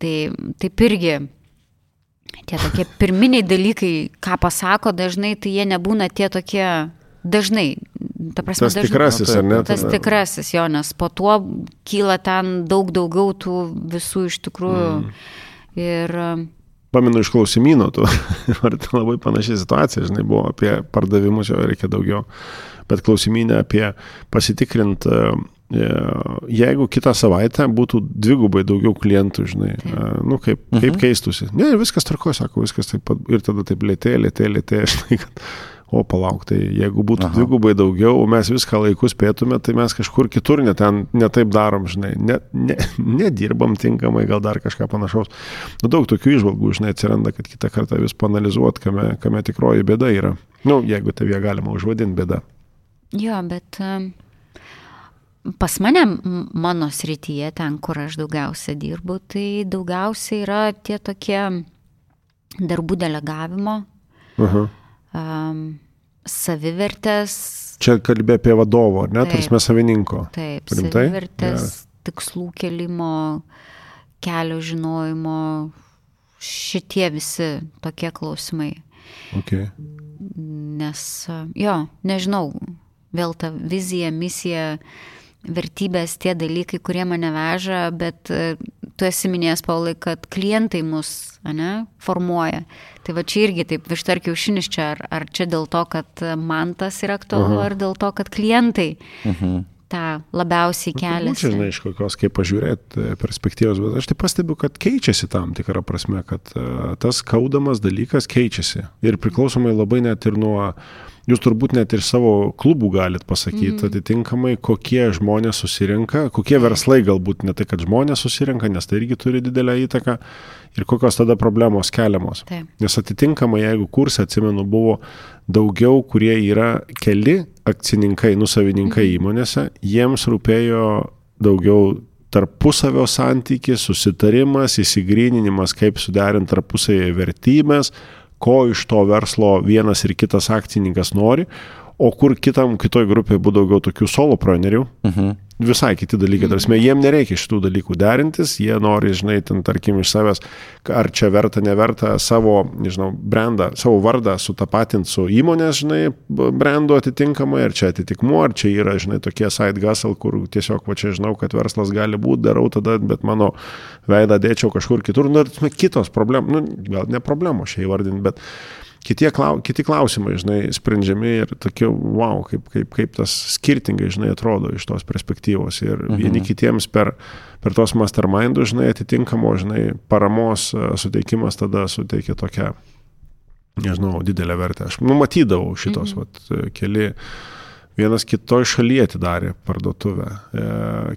Tai taip irgi tie tokie pirminiai dalykai, ką pasako dažnai, tai jie nebūna tie tokie dažnai. Ta prasme, tas dažnai, tikrasis, ar ne? Tas tikrasis jo, nes po tuo kyla ten daug daugiau tų visų iš tikrųjų. Mm. Ir pamenu iš klausimino, tu labai panašiai situacija, žinai, buvo apie pardavimus, jo reikia daugiau bet klausimynę apie pasitikrint, e, e, jeigu kitą savaitę būtų dvigubai daugiau klientų, žinai. E, nu kaip, kaip mhm. keistusi. Ne, viskas tarko, sako, viskas taip pat ir tada taip lėtė, lėtė, lėtė, žinai, kad o palauk, tai jeigu būtų Aha. dvigubai daugiau, o mes viską laiku spėtume, tai mes kažkur kitur netaip ne darom, žinai, ne, ne, nedirbam tinkamai, gal dar kažką panašaus. Nu, daug tokių išvalgų, žinai, atsiranda, kad kitą kartą vis panalizuot, kame, kame tikroji bėda yra. Nu, jeigu tavie galima užvadinti bėda. Jo, bet pas mane, mano srityje, ten, kur aš daugiausia dirbu, tai daugiausia yra tie tokie darbų delegavimo, -huh. um, savivertės. Čia kalbė apie vadovo, ne, tarsi savininko. Taip, Rimtai? savivertės, ja. tikslų kelimo, kelio žinojimo, šitie visi tokie klausimai. Okay. Nes, jo, nežinau, vėl ta vizija, misija, vertybės, tie dalykai, kurie mane veža, bet e, tu esi minėjęs, Paulai, kad klientai mus ne, formuoja. Tai va čia irgi taip, vištar kiaušinis čia, ar, ar čia dėl to, kad man tas yra aktualu, uh -huh. ar dėl to, kad klientai uh mhm. -huh. tą labiausiai. Nu, čia, žinai, iš kokios, kaip pažiūrėti e, perspektyvos, bet aš tai pastebiu, kad keičiasi tam tikrą prasme, kad uh, tas kaudamas dalykas keičiasi. Ir priklausomai labai net ir nuo uh, jūs turbūt net ir savo klubų galit pasakyti mm. atitinkamai, kokie žmonės susirinka, kokie verslai galbūt ne tai, kad žmonės susirinka, nes tai irgi turi didelę įtaką ir kokios tada problemos keliamos. Taip. Nes atitinkamai, jeigu kursą atsimenu, buvo daugiau, kurie yra keli akcininkai, nusavininkai mm. įmonėse, jiems rūpėjo daugiau tarpusavio santykis, susitarimas, įsigryninimas, kaip suderinti tarpusavėje vertybės, ko iš to verslo vienas ir kitas akcininkas nori, o kur kitam, kitoj grupėje būtų daugiau tokių solo pronerių. Uh mhm. Visai kiti dalykai, tarsi, jiem nereikia šitų dalykų derintis, jie nori, žinai, ten, tarkim, iš savęs, ar čia verta, neverta savo, nežinau, brandą, savo vardą sutapatinti su įmonės, žinai, brandu atitinkamai, ar čia atitikmuo, ar čia yra, žinai, tokie side hustle, kur tiesiog, va čia žinau, kad verslas gali būti, darau tada, bet mano veidą dėčiau kažkur kitur, nu, ir kitos problemos, nu, gal ne problemos šiai vardinti, bet kitie, klau, kiti klausimai, žinai, sprendžiami ir tokie, wow, kaip, kaip, kaip tas skirtingai, žinai, atrodo iš tos perspektyvos. Ir mhm. vieni kitiems per, per tos mastermindus, žinai, atitinkamo, žinai, paramos e, suteikimas tada suteikia tokią, nežinau, didelę vertę. Aš numatydavau šitos, mhm. vat, e, keli. Vienas kitoj šalyje atidarė parduotuvę, e,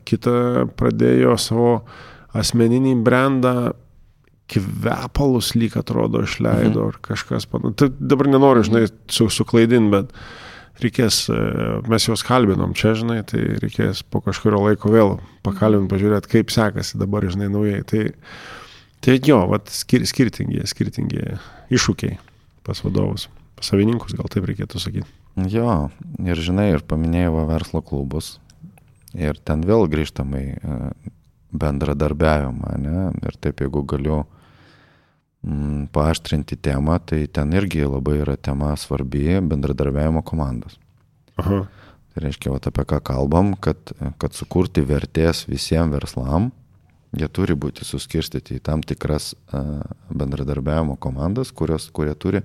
kita pradėjo savo asmeninį brandą kvepalus lyg atrodo išleido mhm. ar kažkas panašaus. Tai dabar nenoriu, žinai, su, suklaidinti, bet reikės, e, mes juos kalbinom čia, žinai, tai reikės po kažkurio laiko vėl pakalbinti, pažiūrėti, kaip sekasi dabar, žinai, naujai. Tai, tai jo, vat, skir, skirtingi, skirtingi iššūkiai pas vadovus, pas savininkus, gal taip reikėtų sakyti. Jo, ir žinai, ir paminėjau verslo klubus. Ir ten vėl grįžtamai e, bendradarbiavimą, ne? Ir taip, jeigu galiu mm, paaštrinti temą, tai ten irgi labai yra tema svarbi - bendradarbiavimo komandos. Aha. Tai reiškia, va, apie ką kalbam, kad, kad sukurti vertės visiems verslam, jie turi būti suskirstyti į tam tikras uh, bendradarbiavimo komandas, kurios, kurie turi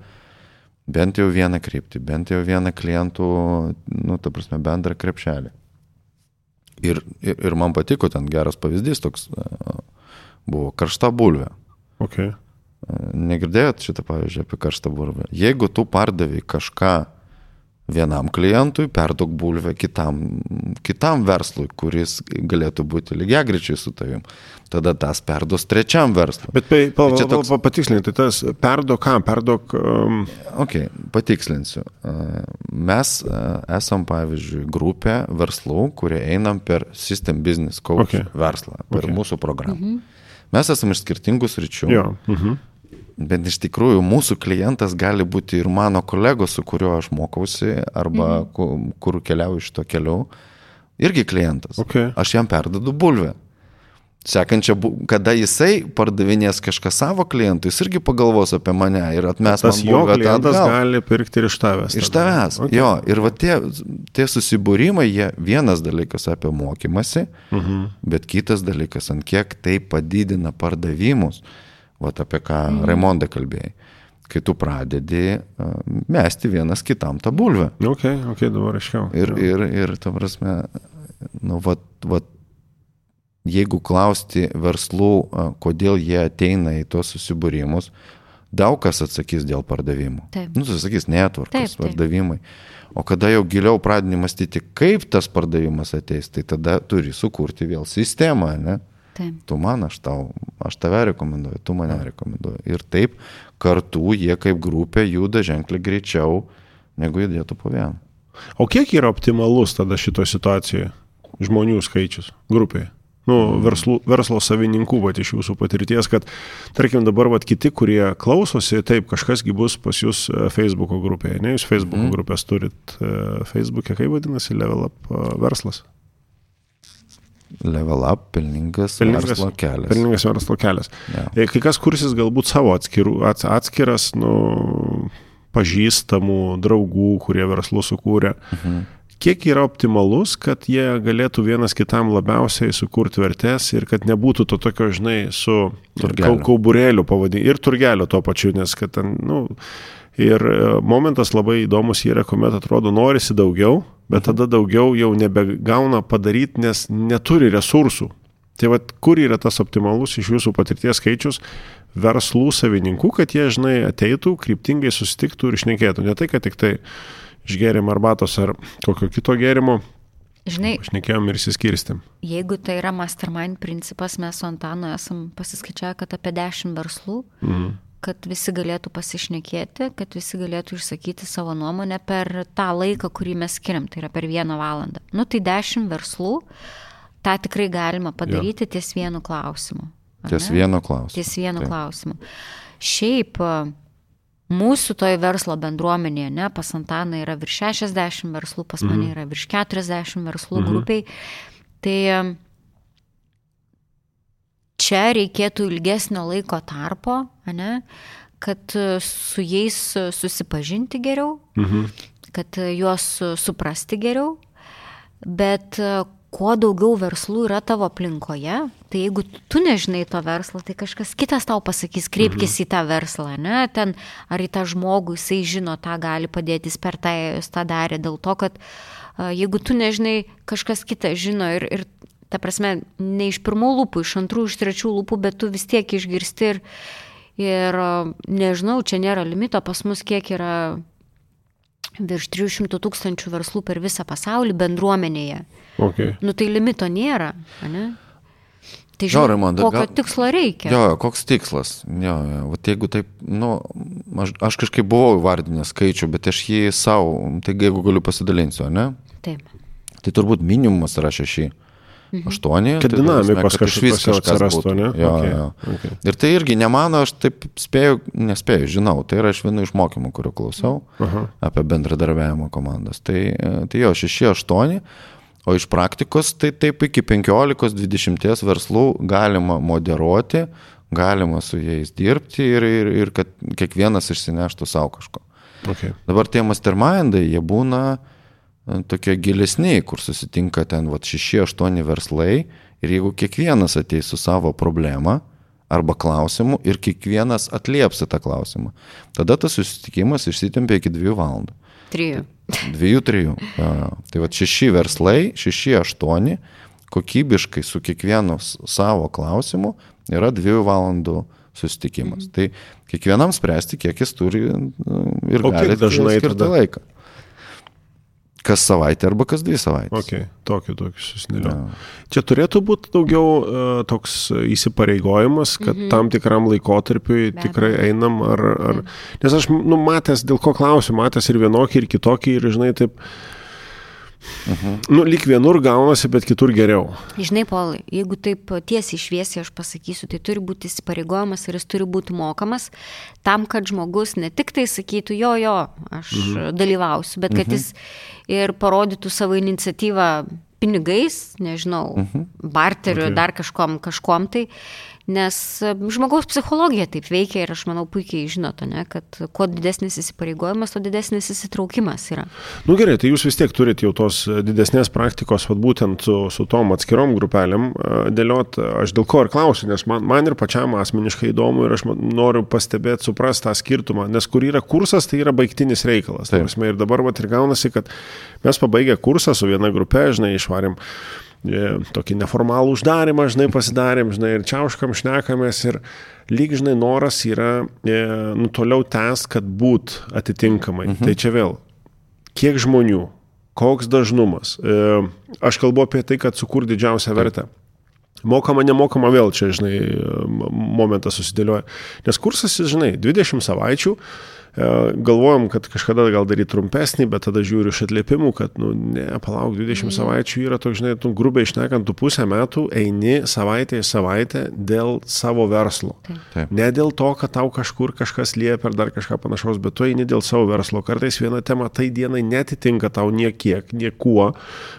bent jau vieną kryptį, bent jau vieną klientų, nu, ta prasme, bendrą krepšelį. Ir, ir, ir man patiko ten geras pavyzdys toks uh, buvo karšta bulvė. Okay. Negirdėjot šitą pavyzdžiui apie karštą bulvę. Jeigu tu pardavai kažką vienam klientui, perdok bulvę kitam, kitam verslui, kuris galėtų būti lygiai grečiai su tavim, tada tas perdos trečiam verslui. Bet pa, pa, tai toks... pa, patikslinti, tai tas perdok kam, perdok... Um... Ok, patikslinsiu. Mes esam, pavyzdžiui, grupė verslų, kurie einam per System Business Coach okay. verslą, per okay. mūsų programą. Mhm. Mes esame iš skirtingų sričių. Jo. Mhm. Bet iš tikrųjų mūsų klientas gali būti ir mano kolegos, su kuriuo aš mokausi, arba mhm. kur, kur keliauju iš to keliu, irgi klientas. Okay. Aš jam perdodu bulvę. Sekančia, kada jisai pardavinės kažką savo klientui, jis irgi pagalvos apie mane ir atmes Tas man bulvę. Tas gali pirkti ir iš tavęs. Iš tavęs, okay. jo. Ir va tie, tie susibūrimai, jie vienas dalykas apie mokymasi, uh mhm. -huh. bet kitas dalykas, ant kiek tai padidina pardavimus. Uh, Vat apie ką mm. Raimonda kalbėjai. Kai tu pradedi mesti vienas kitam tą bulvę. Ok, ok, dabar aiškiau. Ir, ir, ir, ta prasme, nu, vat, vat, jeigu klausti verslų, kodėl jie ateina į tuos susibūrimus, daug kas atsakys dėl pardavimų. Taip. Nu, sakys netvarkos, Taip, taip. pardavimai. O kada jau giliau pradedi mąstyti, kaip tas pardavimas ateis, tai tada turi sukurti vėl sistemą, ne? Taip. Tu man, aš tau, aš tave rekomenduoju, tu mane rekomenduoji. Ir taip kartu jie kaip grupė juda ženkliai greičiau, negu judėtų po vieną. O kiek yra optimalus tada šitoje situacijoje žmonių skaičius grupėje? Nu, verslo, verslo savininkų, va, iš jūsų patirties, kad, tarkim, dabar, va, kiti, kurie klausosi, taip, kažkasgi bus pas jūs e, Facebook'o grupėje, ne, jūs Facebook'o mm. grupės turit e, Facebook'e, kaip vadinasi, Level Up e, verslas. Level up, pelningas, Pelningas- verslo kelias. Pelningas verslo kelias. Jo. E, Kai kas kursis galbūt savo atskirų, ats, atskiras, nu, pažįstamų draugų, kurie verslus sukūrė. Mhm. Kiek yra optimalus, kad jie galėtų vienas kitam labiausiai sukurti vertės ir kad nebūtų to tokio, žinai, su kauburėliu pavadinti ir turgelio tuo pačiu, nes kad ten, nu, ir e, momentas labai įdomus yra, kuomet atrodo norisi daugiau, bet tada daugiau jau nebegauna padaryti, nes neturi resursų. Tai vad, kur yra tas optimalus iš jūsų patirties skaičius verslų savininkų, kad jie, žinai, ateitų, kryptingai susitiktų ir išnekėtų. Ne tai, kad tik tai išgėrėm arbatos ar kokio kito gėrimo, Žinai, išnekėjom ir įsiskirstėm. jeigu tai yra mastermind principas, mes su Antanu esam pasiskaičiavę, kad apie 10 verslų, Mhm. Kad visi galėtų pasišnekėti, kad visi galėtų išsakyti savo nuomonę per tą laiką, kurį mes skiriam, tai yra per vieną valandą. Nu tai 10 verslų, tą tikrai galima padaryti jo. ties vienu klausimu. Ties ne? vieno klausimo. Ties vienu Taip. klausimu. Šiaip mūsų toj verslo bendruomenėje, ne, pas Antaną yra virš 60 verslų, pas mane yra virš 40 verslų Mhm. grupiai. Tai čia reikėtų ilgesnio laiko tarpo, ne, kad a, su jais a, susipažinti geriau, Mhm. kad a, juos suprasti geriau, bet kuo daugiau verslų yra tavo aplinkoje, tai jeigu tu nežinai to verslo, tai kažkas kitas tau pasakys, kreipkis mhm. į tą verslą, ne, ten ar į tą žmogų, jisai žino, tą gali padėti, jis per tą, jis tą darė, dėl to, kad jeigu tu nežinai, kažkas kitas žino ir, ir ta prasme, ne iš pirmų lūpų, iš antrų, iš trečių lūpų, bet tu vis tiek išgirsti ir, ir nežinau, čia nėra limito, pas mus kiek yra virš 300 tūkstančių verslų per visą pasaulį bendruomenėje. Okay. Nu tai limito nėra, ne? Tai žinai, Raimonda, kokio gal- tikslo reikia. Jo, koks tikslas. Jo, jo. Vat jeigu taip, nu, aš, aš kažkaip buvau įvardinęs skaičių, bet aš jį savo, tai jeigu galiu pasidalinsiu, ne? Taip. Tai turbūt minimumas yra šeši. Aštuoni. Kad tai dinamikos kažkokios kažkas atsirastų, ne? Jo, Okay, jo. okay. Ir tai irgi ne mano, aš taip spėjau, nespėjau, žinau, tai yra iš vienų iš mokymų, kuriuo klausau Aha. apie bendradarbiavimo komandas. Tai, e, tai jo, 6-8, o iš praktikos tai taip iki 15-20 verslų galima moderuoti, galima su jais dirbti ir, ir, ir kad kiekvienas išsineštų savo kažko. Okay. Dabar tie mastermindai, jie būna tokie gilesni, kur susitinka ten 6-8 verslai ir jeigu kiekvienas ateis su savo problema arba klausimu ir kiekvienas atlieps į tą klausimą, tada tas susitikimas išsitempia iki 2 valandų. Trijų. Dviejų, trijų. Jo, jo. Tai va šeši verslai, šeši, aštuoni, kokybiškai su kiekvienu savo klausimu yra dviejų valandų susitikimas. Tai kiekvienam spręsti, kiek jis turi nu, ir gali dažnai skirti tada? laiką. Kas savaitę arba kas dvi savaitės. Okay. Tokį, tokį susinėliau. Jo. Čia turėtų būti daugiau uh, toks įsipareigojimas, kad mhm. tam tikram laikotarpiui Be tikrai einam ar... ar... Nes aš, nu, matęs, dėl ko klausiu, matęs ir vienokį, ir kitokį, ir, žinai, taip... Mhm. Nu, lyg vienur gaunasi, bet kitur geriau. Žinai, Polai, jeigu taip tiesiai šviesiai aš pasakysiu, tai turi būti įsipareigojimas ir jis turi būti mokamas tam, kad žmogus ne tik tai sakytų, jo, jo, aš mhm. dalyvausiu, bet kad jis ir parodytų savo iniciatyvą pinigais, nežinau, mhm. barteriu, okay. dar kažkom, kažkom tai, nes e, žmogaus psichologija taip veikia ir aš manau puikiai žinote, ne, kad kuo didesnis įsipareigojimas, tuo didesnis įsitraukimas yra. Nu gerai, tai jūs vis tiek turite jau tos didesnės praktikos, vat, būtent su, su tom atskirom grupelėm a, dėliot. Aš dėl ko ir klausiu, nes man, man ir pačiam asmeniškai įdomu ir aš noriu pastebėti, suprasti tą skirtumą, nes kur yra kursas, tai yra baigtinis reikalas. Tai Taip. prasme, ir dabar vat, ir gaunasi, kad mes pabaigę kursą su viena grupe, žinai, išvarėm e, tokį neformalų uždarimą, žinai, pasidarėm, žinai, ir čiauškam šnekamės ir lyg, žinai, noras yra e, nu, toliau tęs, kad būt atitinkamai. Mhm. Tai čia vėl, kiek žmonių, koks dažnumas. E, aš kalbu apie tai, kad sukur didžiausią vertę. Mokama, nemokama vėl čia, žinai, momentas susidėlioja. Nes kursas, žinai, 20 savaičių, E, galvojom, kad kažkada gal daryti trumpesnį, bet tada žiūriu iš atliepimų, kad, nu, ne, palauk, 20 mm. savaičių yra toks, žinai, tu grubiai išnekant, tu pusę metų eini savaitę į savaitę dėl savo verslo. Taip. Ne dėl to, kad tau kažkur kažkas liepia ar dar kažką panašaus, bet tu eini dėl savo verslo. Kartais viena tema tai dienai netitinka tau niekiek, niekuo,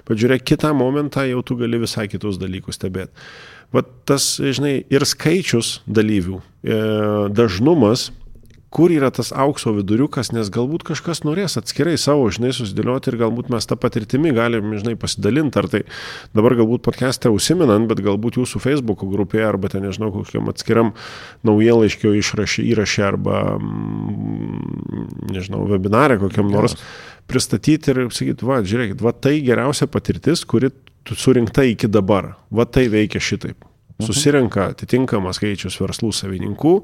bet žiūrėk, kitą momentą jau tu gali visai kitus dalykus stebėti. Vat tas, žinai, ir skaičius dalyvių, e, dažnumas kur yra tas aukso viduriukas, nes galbūt kažkas norės atskirai savo, žinai, susidėlioti ir galbūt mes tą patirtimį galim, žinai, pasidalinti, ar tai dabar galbūt podcast'e užsiminant, bet galbūt jūsų Facebook grupėje arba ten, nežinau, kokiam atskiram naujienlaiškio įrašė arba, mm, nežinau, webinarė kokiam nors pristatyti ir sakyti, va, žiūrėkit, va tai geriausia patirtis, kuri surinkta iki dabar, va tai veikia šitaip. Mhm. Susirenka atitinkamas skaičius verslų savininkų,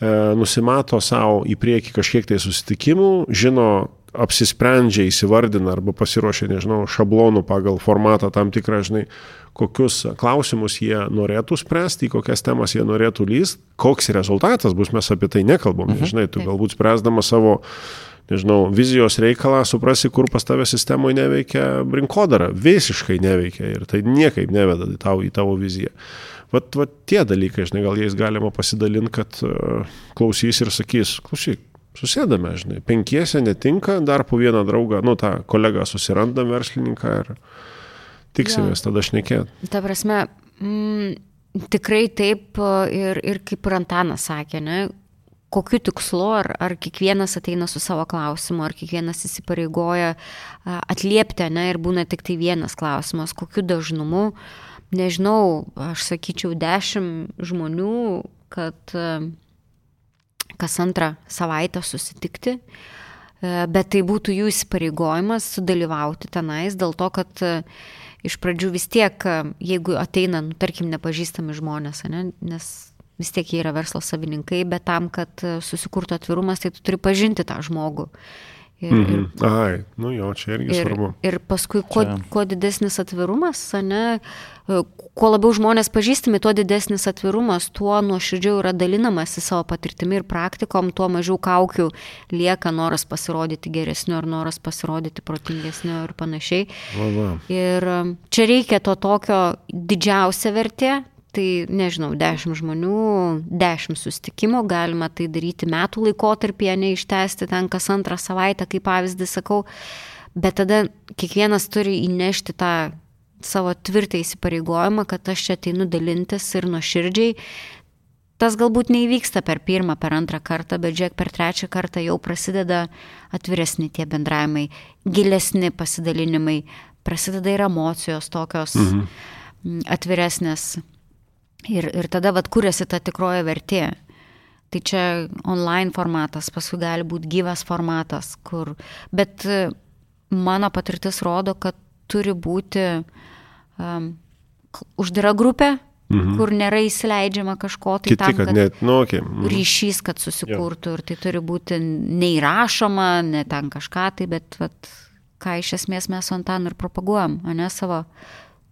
e, nusimato savo į priekį kažkiek tai susitikimų, žino, apsisprendžia, įsivardina arba pasiruošia, nežinau, šablonų pagal formatą tam tikrą, žinai, kokius klausimus jie norėtų spręsti, į kokias temas jie norėtų lyst, koks rezultatas bus, mes apie tai nekalbam. Mhm. Žinai, tu galbūt spręsdama savo nežinau, vizijos reikalą, suprasi, kur pas tave sistemoje neveikia rinkodara, visiškai neveikia ir tai niekaip neveda tau į tavo viziją. Vat, vat tie dalykai, žinai, gal jais galima pasidalinti, kad uh, klausys ir sakys, klausyk, susėdame, žinai, penkiese netinka, dar po vieną draugą, nu tą kolegą susirandam verslininką ir tiksimės ja. tada šnekėti. Ta prasme, mm, tikrai taip ir, ir kaip ir Antanas sakė, ne, kokiu tikslu, ar, ar kiekvienas ateina su savo klausimu, ar kiekvienas įsipareigoja atliepti, ne, ir būna tik tai vienas klausimas, kokiu dažnumu. Uh, nežinau, aš sakyčiau, dešimt žmonių, kad e, kas antrą savaitę susitikti, e, bet tai būtų jų įsipareigojimas sudalyvauti tenais, dėl to, kad e, iš pradžių vis tiek, jeigu ateina, nu, tarkim, nepažįstami žmonės, ne, nes vis tiek jie yra verslo savininkai, bet tam, kad susikurtų atvirumas, tai tu turi pažinti tą žmogų. Ir, mm -hmm. ir, Ai, nu jo, čia irgi ir, svarbu. Ir paskui, kuo, čia. kuo didesnis atvirumas, ne, kuo labiau žmonės pažįstami, tuo didesnis atvirumas, tuo nuoširdžiau yra dalinamasi savo patirtimi ir praktikom, tuo mažiau kaukių lieka noras pasirodyti geresniu ar noras pasirodyti protingesniu ir panašiai. Va, va. Ir um, čia reikia to tokio didžiausia vertė, tai nežinau, 10 žmonių, 10 sustikimų, galima tai daryti metų laikotarpį, neištesti ten kas antrą savaitę, kaip pavyzdį sakau, bet tada kiekvienas turi įnešti tą savo tvirtą įsipareigojimą, kad aš čia ateinu dalintis ir nuoširdžiai. Tas galbūt neįvyksta per pirmą, per antrą kartą, bet žiūrėk, per trečią kartą jau prasideda atviresni tie bendravimai, gilesni pasidalinimai, prasideda ir emocijos tokios mhm. atviresnės. Ir, ir tada vad kuriasi ta tikroji vertė. Tai čia online formatas, paskui gali būti gyvas formatas, kur. Bet e, mano patirtis rodo, kad turi būti um, uždara grupė, mhm. kur nėra įsileidžiama kažko tai Kiti, tam, kad, kad net, nu, okay. mhm. ryšys, kad susikurtų jo. ir tai turi būti neįrašoma, ne ten kažką tai, bet vat, ką iš esmės mes su Antanu ir propaguojam, o ne savo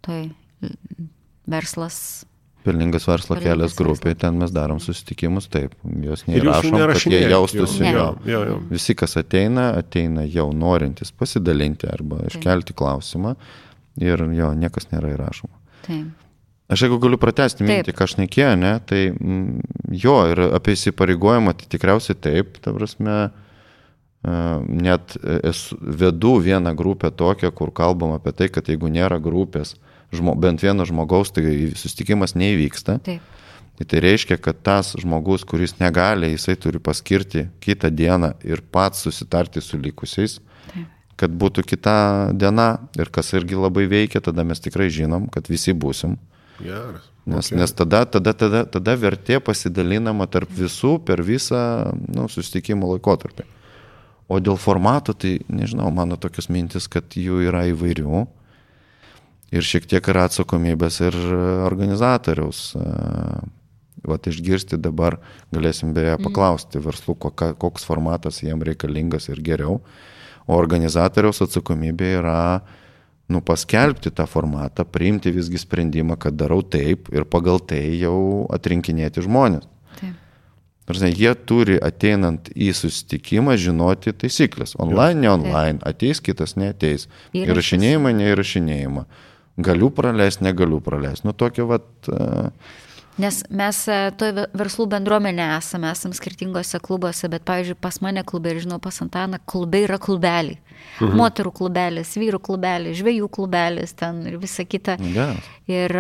toj verslas Pelningas verslo kelias grupė, ten mes darom susitikimus, taip, jos neįrašom, kad jie jaustųsi. Jo, jo, jo. Visi, kas ateina, ateina jau norintis pasidalinti arba iškelti klausimą ir jo, niekas nėra įrašoma. Taip. Aš jeigu galiu pratesti mintį, ką aš nekėjau, ne, tai mm, jo, ir apie įsipareigojimą, tai tikriausiai taip, ta prasme, net esu, vedu vieną grupę tokią, kur kalbam apie tai, kad jeigu nėra grupės, žmo, bent vieno žmogaus, tai susitikimas neįvyksta. Taip. Tai, tai reiškia, kad tas žmogus, kuris negali, jisai turi paskirti kitą dieną ir pats susitarti su likusiais, Taip. kad būtų kita diena ir kas irgi labai veikia, tada mes tikrai žinom, kad visi būsim. Geras. Nes, okay. nes tada, tada, tada, tada vertė pasidalinama tarp visų per visą nu, susitikimo laikotarpį. O dėl formato, tai nežinau, mano tokios mintis, kad jų yra įvairių. Ir šiek tiek yra atsakomybės ir organizatoriaus. Vat išgirsti dabar galėsim beje mhm. paklausti verslų, koks formatas jiem reikalingas ir geriau. O organizatoriaus atsakomybė yra nu, paskelbti tą formatą, priimti visgi sprendimą, kad darau taip ir pagal tai jau atrinkinėti žmonės. Tarsi, jie turi ateinant į susitikimą žinoti taisyklės. Online, ne online, ateis kitas, neateis. Įrašinėjimą, neįrašinėjimą. Galiu praleisti, negaliu praleisti. Nu, tokia vat. Uh, Nes mes e, toje verslų bendruomenė esame, esame skirtingose klubuose, bet, pavyzdžiui, pas mane klube ir žinau, pas Antaną, klube yra klubeliai. Mhm. Moterų klubelis, vyrų klubelis, žvėjų klubelis, ten ir visa kita. Yes. Ir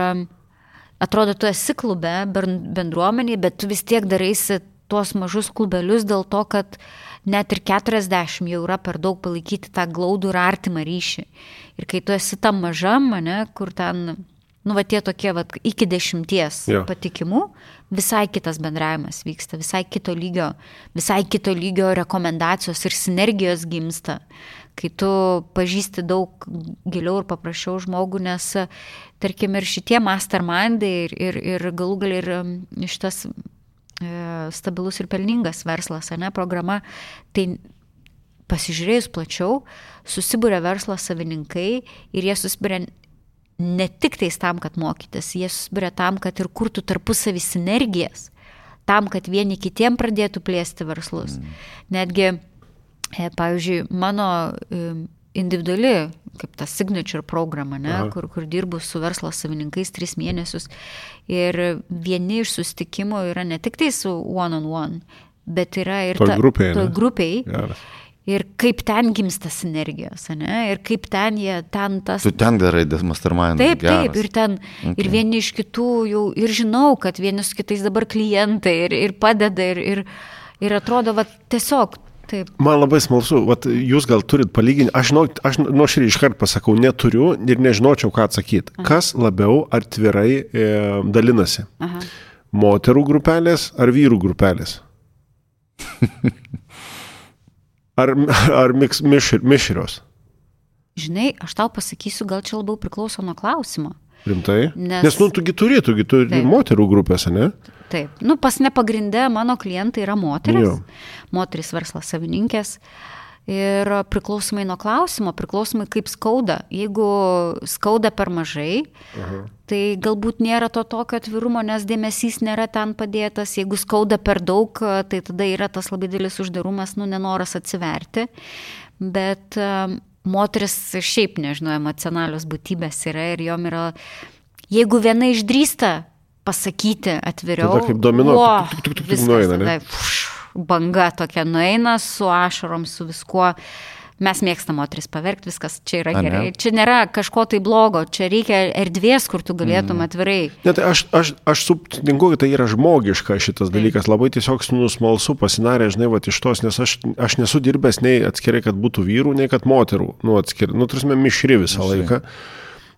atrodo, tu esi klube, bendruomeniai, bet tu vis tiek daraisi tuos mažus klubelius dėl to, kad net ir 40 jau yra per daug palaikyti tą glaudų ir artimą ryšį. Ir kai tu esi tam mažam, mane, kur ten, nu, va tie tokie, va, iki dešimties ja. patikimų, visai kitas bendravimas vyksta, visai kito lygio, visai kito lygio rekomendacijos ir sinergijos gimsta kai tu pažįsti daug giliau ir paprasčiau žmogų, nes, tarkim, ir šitie mastermindai ir, ir, ir galų gal ir šitas stabilus ir pelningas verslas, ne, programa, tai pasižiūrėjus plačiau, susibūrė verslo savininkai ir jie susibūrė ne tik tais tam, kad mokytis, jie susibūrė tam, kad ir kurtų tarpusavį sinergijas, tam, kad vieni kitiem pradėtų plėsti verslus. Mm. Netgi, e, pavyzdžiui, mano e, individuali, kaip ta signature programa, ne, kur, kur dirbu su verslo savininkais tris mėnesius. Ir vieni iš sustikimų yra ne tik tai su one on one, bet yra ir toj grupiai. Toj grupiai. Geras. Ir kaip ten gimsta sinergijos, ne? Ir kaip ten jie, ten tas... Tu ten darai mastermind. Taip, geras. taip, ir ten, okay. ir vieni iš kitų jau, ir žinau, kad vieni su kitais dabar klientai, ir, ir padeda, ir, ir, ir atrodo, va, tiesiog Taip. Man labai smalsu, vat, jūs gal turit palyginti, aš, žinau, aš nuoširdžiai iškart pasakau, neturiu ir nežinočiau, ką atsakyti. Aha. Kas labiau atvirai e, dalinasi? Aha. Moterų grupelės ar vyrų grupelės? ar ar miks, mišr, mišrios? Žinai, aš tau pasakysiu, gal čia labiau priklauso nuo klausimo. Rimtai? Nes, Nes nu, tugi turėtų, tugi turi moterų grupėse, ne? Taip, nu pas nepagrindę mano klientai yra moteris, jo. moteris verslas savininkės. Ir priklausomai nuo klausimo, priklausomai kaip skauda. Jeigu skauda per mažai, Aha. tai galbūt nėra to tokio atvirumo, nes dėmesys nėra ten padėtas. Jeigu skauda per daug, tai tada yra tas labai didelis uždarumas, nu nenoras atsiverti. Bet moteris šiaip, nežinau, emocionalios būtybės yra ir jom yra, jeigu viena išdrįsta pasakyti atviriau. Tada kaip domino, o, tik, tik, tik, tik nueina, ne? Tada, pš, banga tokia nueina su ašarom, su viskuo. Mes mėgstam moteris paverkti, viskas čia yra A, gerai. Ne? Čia nėra kažko tai blogo, čia reikia erdvės, kur tu galėtum mm. atvirai. Net tai aš, aš, aš sutinku, kad tai yra žmogiška šitas dalykas, labai tiesiog nusmalsu pasinarė, žinai, va iš tos, nes aš, aš nesu dirbęs nei atskirai, kad būtų vyrų, nei kad moterų, nu atskirai, nu, turime mišri visą Mišri. laiką.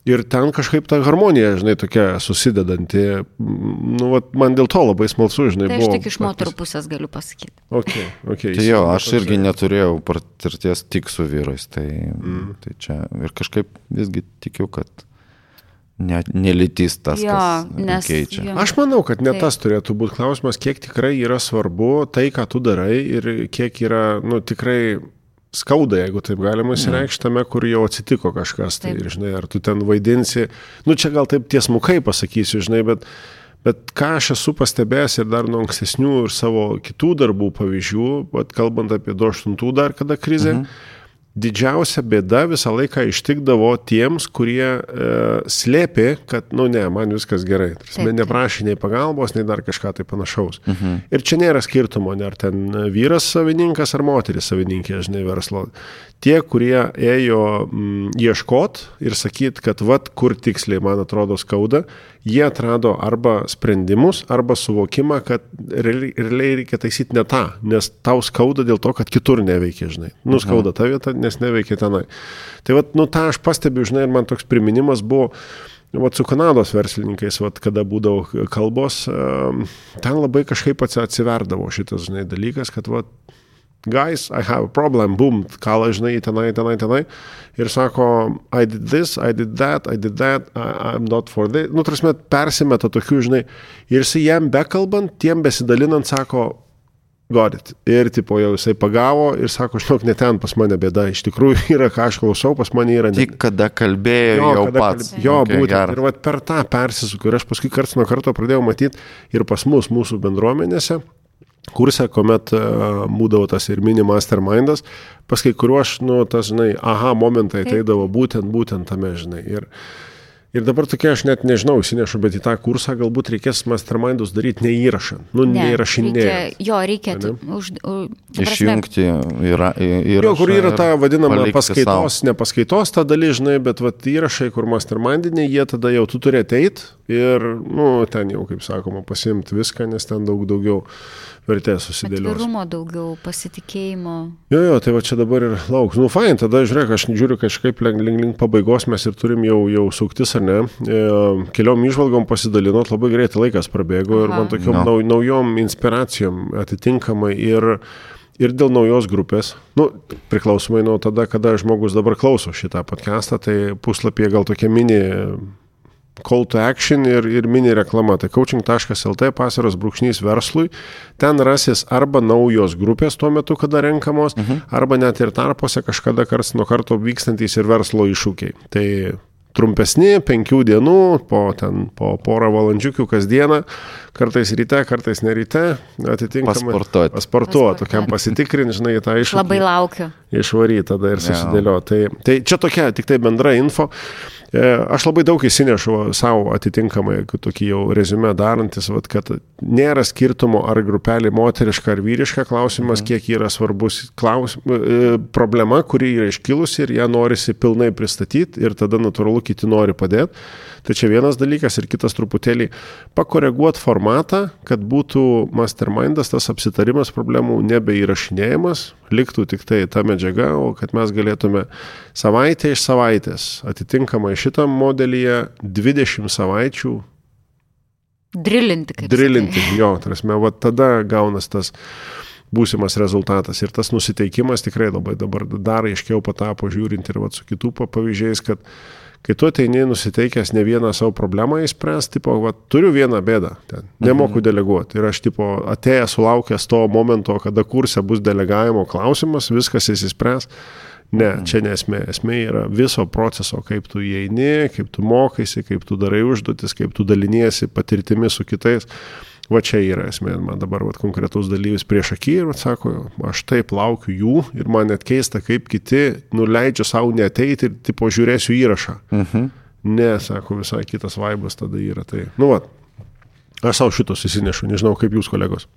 Ir ten kažkaip ta harmonija, žinai, tokia susidedanti. Nu, vat, man dėl to labai smalsu, žinai. Tai aš buvo, tik iš moterų pusės galiu pasakyti. Okay, okay, tai jo, aš irgi neturėjau patirties tik su vyrais. Tai, mm. tai čia ir kažkaip visgi tikiu, kad nelitis tas, jo, kas keičia. Jo. Aš manau, kad ne Taip. tas turėtų būti klausimas, kiek tikrai yra svarbu tai, ką tu darai ir kiek yra, nu, tikrai skauda, jeigu taip galima įsireikšti tame, kur jau atsitiko kažkas. Tai, taip. žinai, ar tu ten vaidinsi, nu čia gal taip tiesmukai pasakysiu, žinai, bet, bet ką aš esu pastebėjęs ir dar nuo ankstesnių ir savo kitų darbų pavyzdžių, kalbant apie 28 dar kada krizę, mhm didžiausia bėda visą laiką ištikdavo tiems, kurie e, slėpė, kad, nu ne, man viskas gerai. Tarsi, neprašė nei pagalbos, nei dar kažką tai panašaus. Mhm. Ir čia nėra skirtumo, ar ten vyras savininkas ar moteris savininkė, žinai, verslo. Tie, kurie ėjo mm, ieškot ir sakyt, kad vad kur tiksliai, man atrodo, skauda, jie atrado arba sprendimus, arba suvokimą, kad realiai reikia taisyti ne tą, nes tau skauda dėl to, kad kitur neveikia, žinai. Nuskauda ta vieta, nes neveikia tenai. Tai vad, nu tą aš pastebiu, žinai, ir man toks priminimas buvo, Vat su Kanados verslininkais, vat, kada būdavo kalbos, ten labai kažkaip atsiverdavo šitas žinai, dalykas, kad vat, guys, I have a problem, boom, kalą, žinai, tenai, tenai, tenai. Ir sako, I did this, I did that, I did that, I, I'm not for this. Nu, tarsi, persimeta tokių, žinai. Ir jisai jam bekalbant, tiem besidalinant, sako, got it. Ir tipo jau jisai pagavo ir sako, žinok, ne ten pas mane bėda. Iš tikrųjų yra, ką aš klausau, pas mane yra. Ne... Tik kada kalbėjo jo, jau kada pats. Kalbė... Jo, okay, būtent. Geras. Ir vat per tą persisukau. Ir aš paskui karts nuo karto pradėjau matyti ir pas mus, mūsų bendruomenėse, kurse, kuomet uh, būdavo tas ir mini mastermindas, pas kai kuriuos, nu, tas, žinai, aha, momentai ateidavo būtent, būtent tame, žinai. Ir, Ir dabar tokia, aš net nežinau, įsinešu, bet į tą kursą galbūt reikės mastermindus daryti neįrašant, nu, ne, neįrašinėjant. Jo, reikia už, už, išjungti yra, yra. Jo, kur yra ta vadinama paskaitos, sau. ne paskaitos ta dalis, žinai, bet vat, įrašai, kur mastermindiniai, jie tada jau tu turi ateiti ir, nu, ten jau, kaip sakoma, pasimti viską, nes ten daug daugiau vertės susidėlios. Atvirumo daugiau, pasitikėjimo. Jo, jo, tai va čia dabar ir lauks. Nu, fain, tada žiūrėk, aš žiūriu kažkaip link, link, link pabaigos mes ir turim jau, jau suktis, ar ne. E, keliom išvalgom pasidalinot, labai greitai laikas prabėgo Aha. ir man tokiom no. nau, naujom inspiracijom atitinkamai ir Ir dėl naujos grupės, nu, priklausomai nuo tada, kada žmogus dabar klauso šitą podcastą, tai puslapyje gal tokia mini call to action ir, ir mini reklama. Tai coaching.lt pasaros brūkšnys verslui. Ten rasis arba naujos grupės tuo metu, kada renkamos, mhm. arba net ir tarpuose kažkada karts nuo karto vykstantys ir verslo iššūkiai. Tai trumpesni, penkių dienų, po, ten, po porą valandžiukių kasdieną, kartais ryte, kartais ne ryte, atitinkamai. Pasportuoti. Pasportuoti, tokiam pasitikrinti, žinai, tą iššūkį. Labai laukiu. Išvaryti tada ir susidėlioti. Tai, tai čia tokia tik tai bendra info. E, aš labai daug įsinešu savo atitinkamai, tokį jau rezumę darantis, vat, kad nėra skirtumo ar grupelė moteriška ar vyriška, klausimas, mhm. kiek yra svarbus klaus, e, problema, kuri yra iškilusi ir ją norisi pilnai pristatyti ir tada natūralu kiti nori padėti. Tai čia vienas dalykas ir kitas truputėlį pakoreguoti formatą, kad būtų mastermindas, tas apsitarimas problemų nebeįrašinėjimas, liktų tik tai ta medžiaga, o kad mes galėtume savaitę iš savaitės atitinkamai šitam modelyje 20 savaičių Drilinti, kaip. Drilinti, sakai. jo, tarsi, va tada gaunas tas būsimas rezultatas. Ir tas nusiteikimas tikrai labai dabar dar aiškiau patapo žiūrint ir va, su kitų pavyzdžiais, kad kai tu ateini nusiteikęs ne vieną savo problemą įspręsti, tipo, va, turiu vieną bėdą, ten, nemoku mhm. deleguoti. Ir aš, tipo, atėjęs, sulaukęs to momento, kada kurse bus delegavimo klausimas, viskas įsispręs. Ne, mhm. čia nesmė. Esmė yra viso proceso, kaip tu įeini, kaip tu mokaisi, kaip tu darai užduotis, kaip tu daliniesi patirtimi su kitais. Va čia yra esmė, man dabar vat, konkretus dalyvis prieš akį ir vat, sako, aš taip laukiu jų ir man net keista, kaip kiti nuleidžia savo neteiti ir tipo žiūrėsiu įrašą. Uh mhm. -huh. Ne, sako, visai kitas vaibas tada yra. Tai, nu, va, aš savo šitos įsinešu, nežinau, kaip jūs kolegos.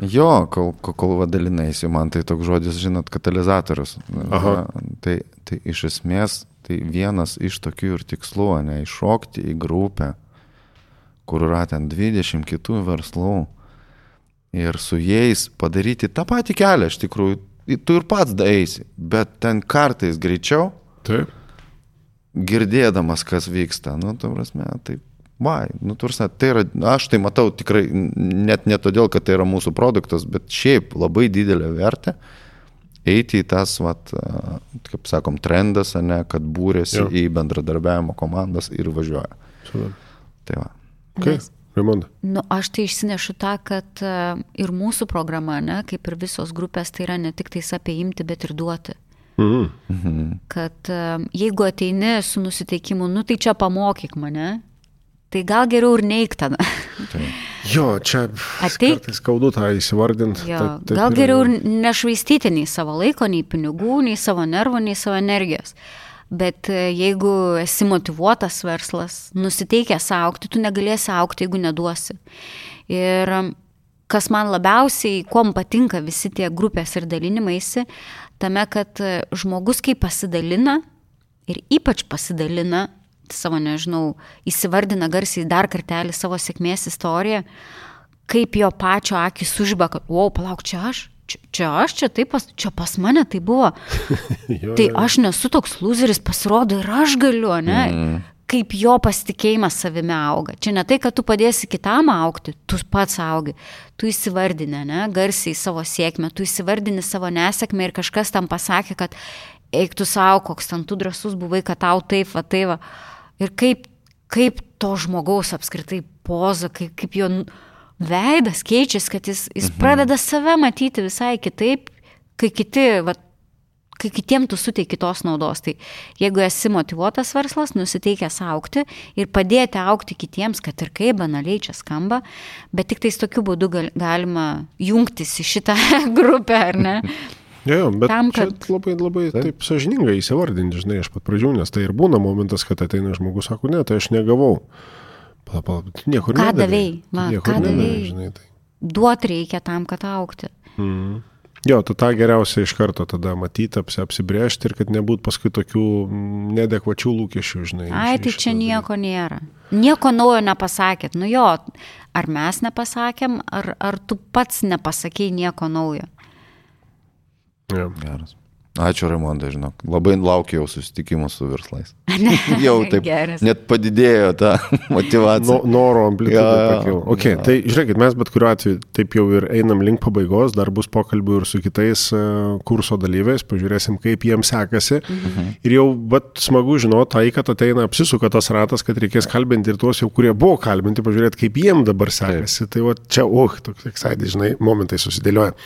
Jo, kol, kol, kol vadalinaisi, man tai toks žodis, žinot, katalizatorius. Aha. Tai, tai iš esmės, tai vienas iš tokių ir tikslų, ne, iššokti į grupę kur yra ten 20 kitų verslų ir su jais padaryti tą patį kelią, iš tikrųjų, tu ir pats daeisi, bet ten kartais greičiau, Taip. girdėdamas, kas vyksta, nu, tu prasme, taip, vai, nu, tursa, tai yra, aš tai matau tikrai, net ne todėl, kad tai yra mūsų produktas, bet šiaip labai didelė vertė eiti į tas, vat, kaip sakom, trendas, ne, kad būrėsi jo. į bendradarbiavimo komandas ir važiuoja. Super. Tai va. Kaip? Raimonda. Nu, aš tai išsinešu tą, kad e, ir mūsų programa, ne, kaip ir visos grupės, tai yra ne tik tais apie imti, bet ir duoti. Mhm. mhm. Kad e, jeigu ateini su nusiteikimu, nu tai čia pamokyk mane, tai gal geriau ir neik tada. Tai. Jo, čia ateik. Skaudu tą įsivardinti. Jo, ta, gal geriau ir nešvaistyti nei savo laiko, nei pinigų, nei savo nervų, nei savo energijos. Bet e, jeigu esi motivuotas verslas, nusiteikęs aukti, tu negalėsi aukti, jeigu neduosi. Ir kas man labiausiai, kuom patinka visi tie grupės ir dalinimaisi, tame, kad e, žmogus, kai pasidalina ir ypač pasidalina savo, nežinau, įsivardina garsiai dar kartelį savo sėkmės istoriją, kaip jo pačio akis užba, kad, wow, palauk, čia aš, čia, čia aš, čia taip, pas, čia pas mane tai buvo. jo, tai aš nesu toks loseris, pasirodo ir aš galiu, ne? Mm. kaip jo pasitikėjimas savimi auga. Čia ne tai, kad tu padėsi kitam aukti, tu pats augi. Tu įsivardinė, ne, garsiai savo sėkmę, tu įsivardini savo nesėkmę ir kažkas tam pasakė, kad eik tu savo, koks ten tu drasus buvai, kad tau taip, va taip. Va. Ir kaip, kaip to žmogaus apskritai poza, kaip, kaip jo veidas keičiasi, kad jis, jis mhm. pradeda save matyti visai kitaip, kai kiti, va, kai kitiem tu suteiki tos naudos. Tai jeigu esi motivuotas verslas, nusiteikęs aukti ir padėti aukti kitiems, kad ir kaip banaliai čia skamba, bet tik tais tokiu būdu gal, galima jungtis į šitą grupę, ar ne? Jo, bet Tam, kad... labai, labai taip, taip sažiningai įsivardinti, žinai, aš pat pradžių, nes tai ir būna momentas, kad ateina žmogus, sako, ne, tai aš negavau. Pala, pala, niekur ką davėjai, va, ką davėjai. Tai. Duot reikia tam, kad aukti. Mm. Jo, tu tą geriausia iš karto tada matyti, apsibriežti ir kad nebūtų paskui tokių nedekvačių lūkesčių, žinai. Ai, tai čia nieko nėra. Nieko naujo nepasakėt. Nu jo, ar mes nepasakėm, ar, ar tu pats nepasakėjai nieko naujo. Ja. Geras. Ačiū, Raimondai, žinok. Labai laukiau susitikimų su verslais. Jau taip. Geras. Net padidėjo ta motivacija. No, noro amplitudė ja, pakilo. Okay, ja. Tai žiūrėkit, mes bet kuriuo atveju taip jau ir einam link pabaigos, dar bus pokalbių ir su kitais uh, kurso dalyviais, pažiūrėsim, kaip jiems sekasi. Mhm. Ir jau, bet smagu žinoti, tai, kad ateina, apsisuka tas ratas, kad reikės kalbinti ir tuos jau, kurie buvo kalbinti, pažiūrėti, kaip jiems dabar sekasi. Taip. Tai va čia, uh, toks, excited, žinai, momentai susidėlioja.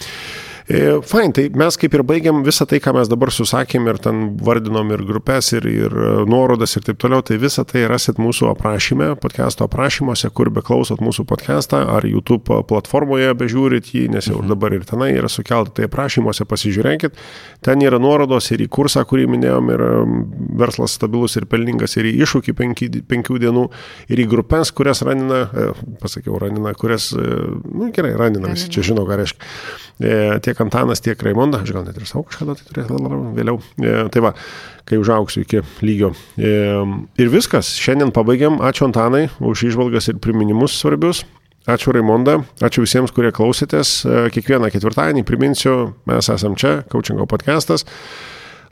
E, Fain, tai mes kaip ir baigiam visą tai, ką mes dabar susakėm ir ten vardinom ir grupės, ir, ir e, nuorodas ir taip toliau, tai visą tai rasit mūsų aprašyme, podcast'o aprašymuose, kur beklausot mūsų podcast'ą, ar YouTube platformoje bežiūrit jį, nes jau mhm. dabar ir tenai yra sukelta, tai aprašymuose pasižiūrėkit, ten yra nuorodos ir į kursą, kurį minėjom, ir verslas stabilus ir pelningas, ir į iššūkį penki, penkių dienų, ir į grupės, kurias ranina, e, pasakiau, ranina, kurias, nu gerai, ranina, visi čia žino, ką reiškia. Tie tiek Antanas, tiek Raimonda, aš gal net ir savo kažkada tai turėsiu vėliau. E, tai va, kai užauksiu iki lygio. E, ir viskas, šiandien pabaigiam. Ačiū Antanai už išvalgas ir priminimus svarbius. Ačiū Raimonda, ačiū visiems, kurie klausėtės. E, kiekvieną ketvirtadienį priminsiu, mes esam čia, Coachingo podcastas.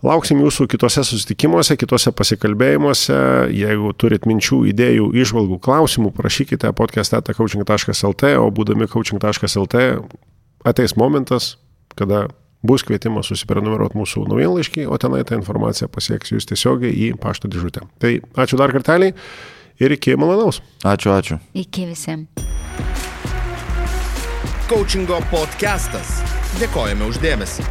Lauksim jūsų kitose susitikimuose, kitose pasikalbėjimuose. Jeigu turit minčių, idėjų, išvalgų, klausimų, prašykite podcast.coaching.lt, o būdami coaching.lt ateis momentas, kada bus kvietimas susiprenumeruoti mūsų naujienlaiškį, o tenai ta informacija pasieks jūs tiesiogiai į pašto dėžutę. Tai ačiū dar kartelį ir iki malonaus. Ačiū, ačiū. Iki visiems. Coachingo podcastas. Dėkojame uždėmesi.